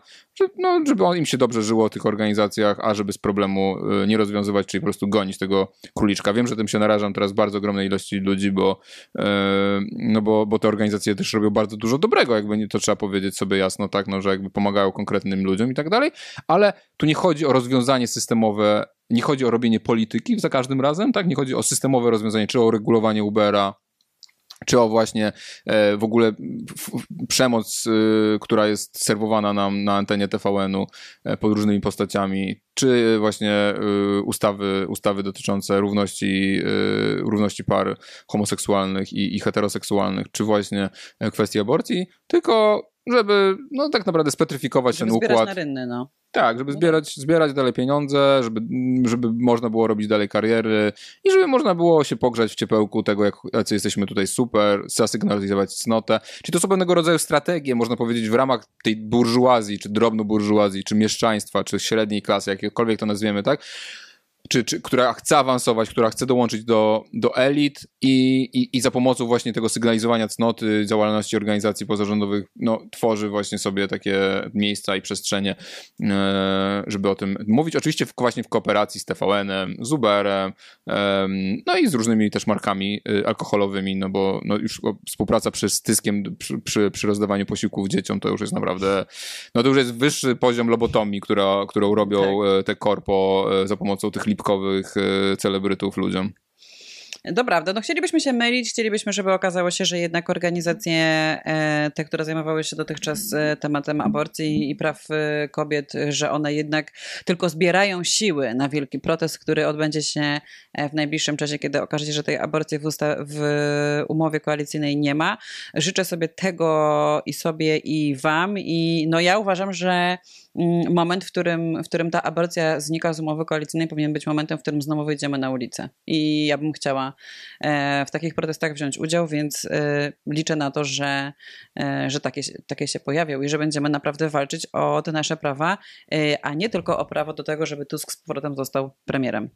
no, żeby im się dobrze żyło w tych organizacjach, a żeby z problemu e, nie rozwiązywać, czyli po prostu gonić tego króliczka. Wiem, że tym się narażam teraz bardzo ogromnej ilości ludzi, bo, no bo, bo te organizacje też robią bardzo dużo dobrego, jakby to trzeba powiedzieć sobie jasno, tak, no, że jakby pomagają konkretnym ludziom i tak dalej, ale tu nie chodzi o rozwiązanie systemowe, nie chodzi o robienie polityki za każdym razem, tak, nie chodzi o systemowe rozwiązanie, czy o regulowanie Ubera, czy o właśnie e, w ogóle przemoc, e, która jest serwowana nam na antenie TVN-u e, pod różnymi postaciami, czy właśnie ustawy, ustawy dotyczące równości, równości par homoseksualnych i, i heteroseksualnych, czy właśnie kwestii aborcji, tylko żeby no tak naprawdę spetryfikować żeby ten układ. Na rynny, no. Tak, żeby zbierać, zbierać dalej pieniądze, żeby, żeby można było robić dalej kariery i żeby można było się pogrzać w ciepełku tego, jak jacy jesteśmy tutaj super, zasygnalizować cnotę. Czyli to są pewnego rodzaju strategie, można powiedzieć, w ramach tej burżuazji, czy drobno-burżuazji, czy mieszczaństwa, czy średniej klasy, jakiekolwiek to nazwiemy, tak? Czy, czy, która chce awansować, która chce dołączyć do, do elit i, i, i za pomocą właśnie tego sygnalizowania cnoty, działalności organizacji pozarządowych, no, tworzy właśnie sobie takie miejsca i przestrzenie, e, żeby o tym mówić. Oczywiście w, właśnie w kooperacji z TVN-em, z Uberem, no i z różnymi też markami e, alkoholowymi, no bo no już współpraca przy styskiem, przy, przy, przy rozdawaniu posiłków dzieciom, to już jest naprawdę, no to już jest wyższy poziom lobotomii, która, którą robią tak. E, te korpo za pomocą tych lipkowych e, celebrytów ludziom. Dobra, no chcielibyśmy się mylić, chcielibyśmy, żeby okazało się, że jednak organizacje, e, te, które zajmowały się dotychczas e, tematem aborcji i praw kobiet, że one jednak tylko zbierają siły na wielki protest, który odbędzie się w najbliższym czasie, kiedy okaże się, że tej aborcji w, w umowie koalicyjnej nie ma. Życzę sobie tego i sobie i wam i no ja uważam, że moment, w którym, w którym ta aborcja znika z umowy koalicyjnej powinien być momentem, w którym znowu wyjdziemy na ulicę. I ja bym chciała e, w takich protestach wziąć udział, więc e, liczę na to, że, e, że takie, takie się pojawią i że będziemy naprawdę walczyć o te nasze prawa, a nie tylko o prawo do tego, żeby Tusk z powrotem został premierem.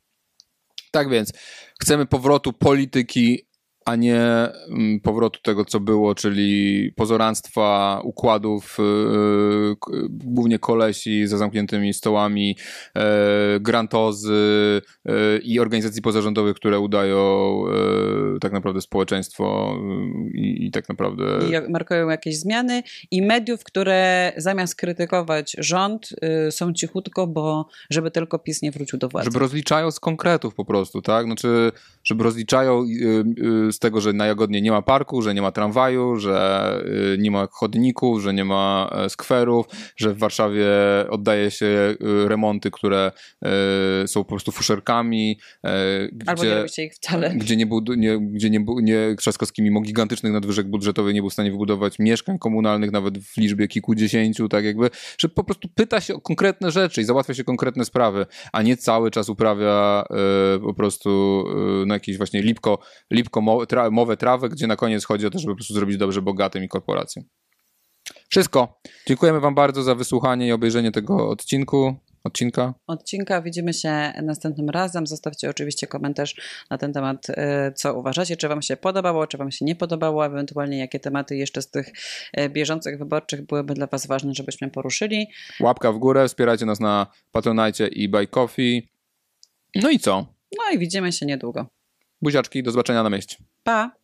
Tak więc chcemy powrotu polityki a nie mm, powrotu tego, co było, czyli pozoranstwa, układów, yy, głównie kolesi za zamkniętymi stołami, yy, grantozy yy, i organizacji pozarządowych, które udają tak naprawdę społeczeństwo i, tak naprawdę... I markują jakieś zmiany i mediów, które zamiast krytykować rząd są cichutko, bo żeby tylko PiS nie wrócił do władzy. Żeby rozliczają z konkretów po prostu, tak? Znaczy, żeby rozliczają z z tego, że na Jagodnie nie ma parku, że nie ma tramwaju, że y, nie ma chodników, że nie ma e, skwerów, że w Warszawie oddaje się y, remonty, które y, są po prostu fuszerkami. E, Albo gdzie, nie robi się ich wcale. Gdzie nie, nie, gdzie nie, nie Trzaskowski mimo gigantycznych nadwyżek budżetowych nie był w stanie wybudować mieszkań komunalnych nawet w liczbie kilkudziesięciu, tak jakby, że po prostu pyta się o konkretne rzeczy i załatwia się konkretne sprawy, a nie cały czas uprawia po prostu na jakieś właśnie lipko, lipko tra mowę trawę, gdzie na koniec chodzi o to, żeby po prostu zrobić dobrze bogatym i korporacjom. Wszystko. Dziękujemy Wam bardzo za wysłuchanie i obejrzenie tego odcinku. Odcinka. Odcinka. Widzimy się następnym razem. Zostawcie oczywiście komentarz na ten temat, e, co uważacie, czy Wam się podobało, czy Wam się nie podobało, ewentualnie jakie tematy jeszcze z tych e, bieżących wyborczych byłyby dla Was ważne, żebyśmy poruszyli. Łapka w górę, wspierajcie nas na Patronite i Buy Coffee. No i co? No i widzimy się niedługo. Buziaczki, do zobaczenia na mieście. Pa!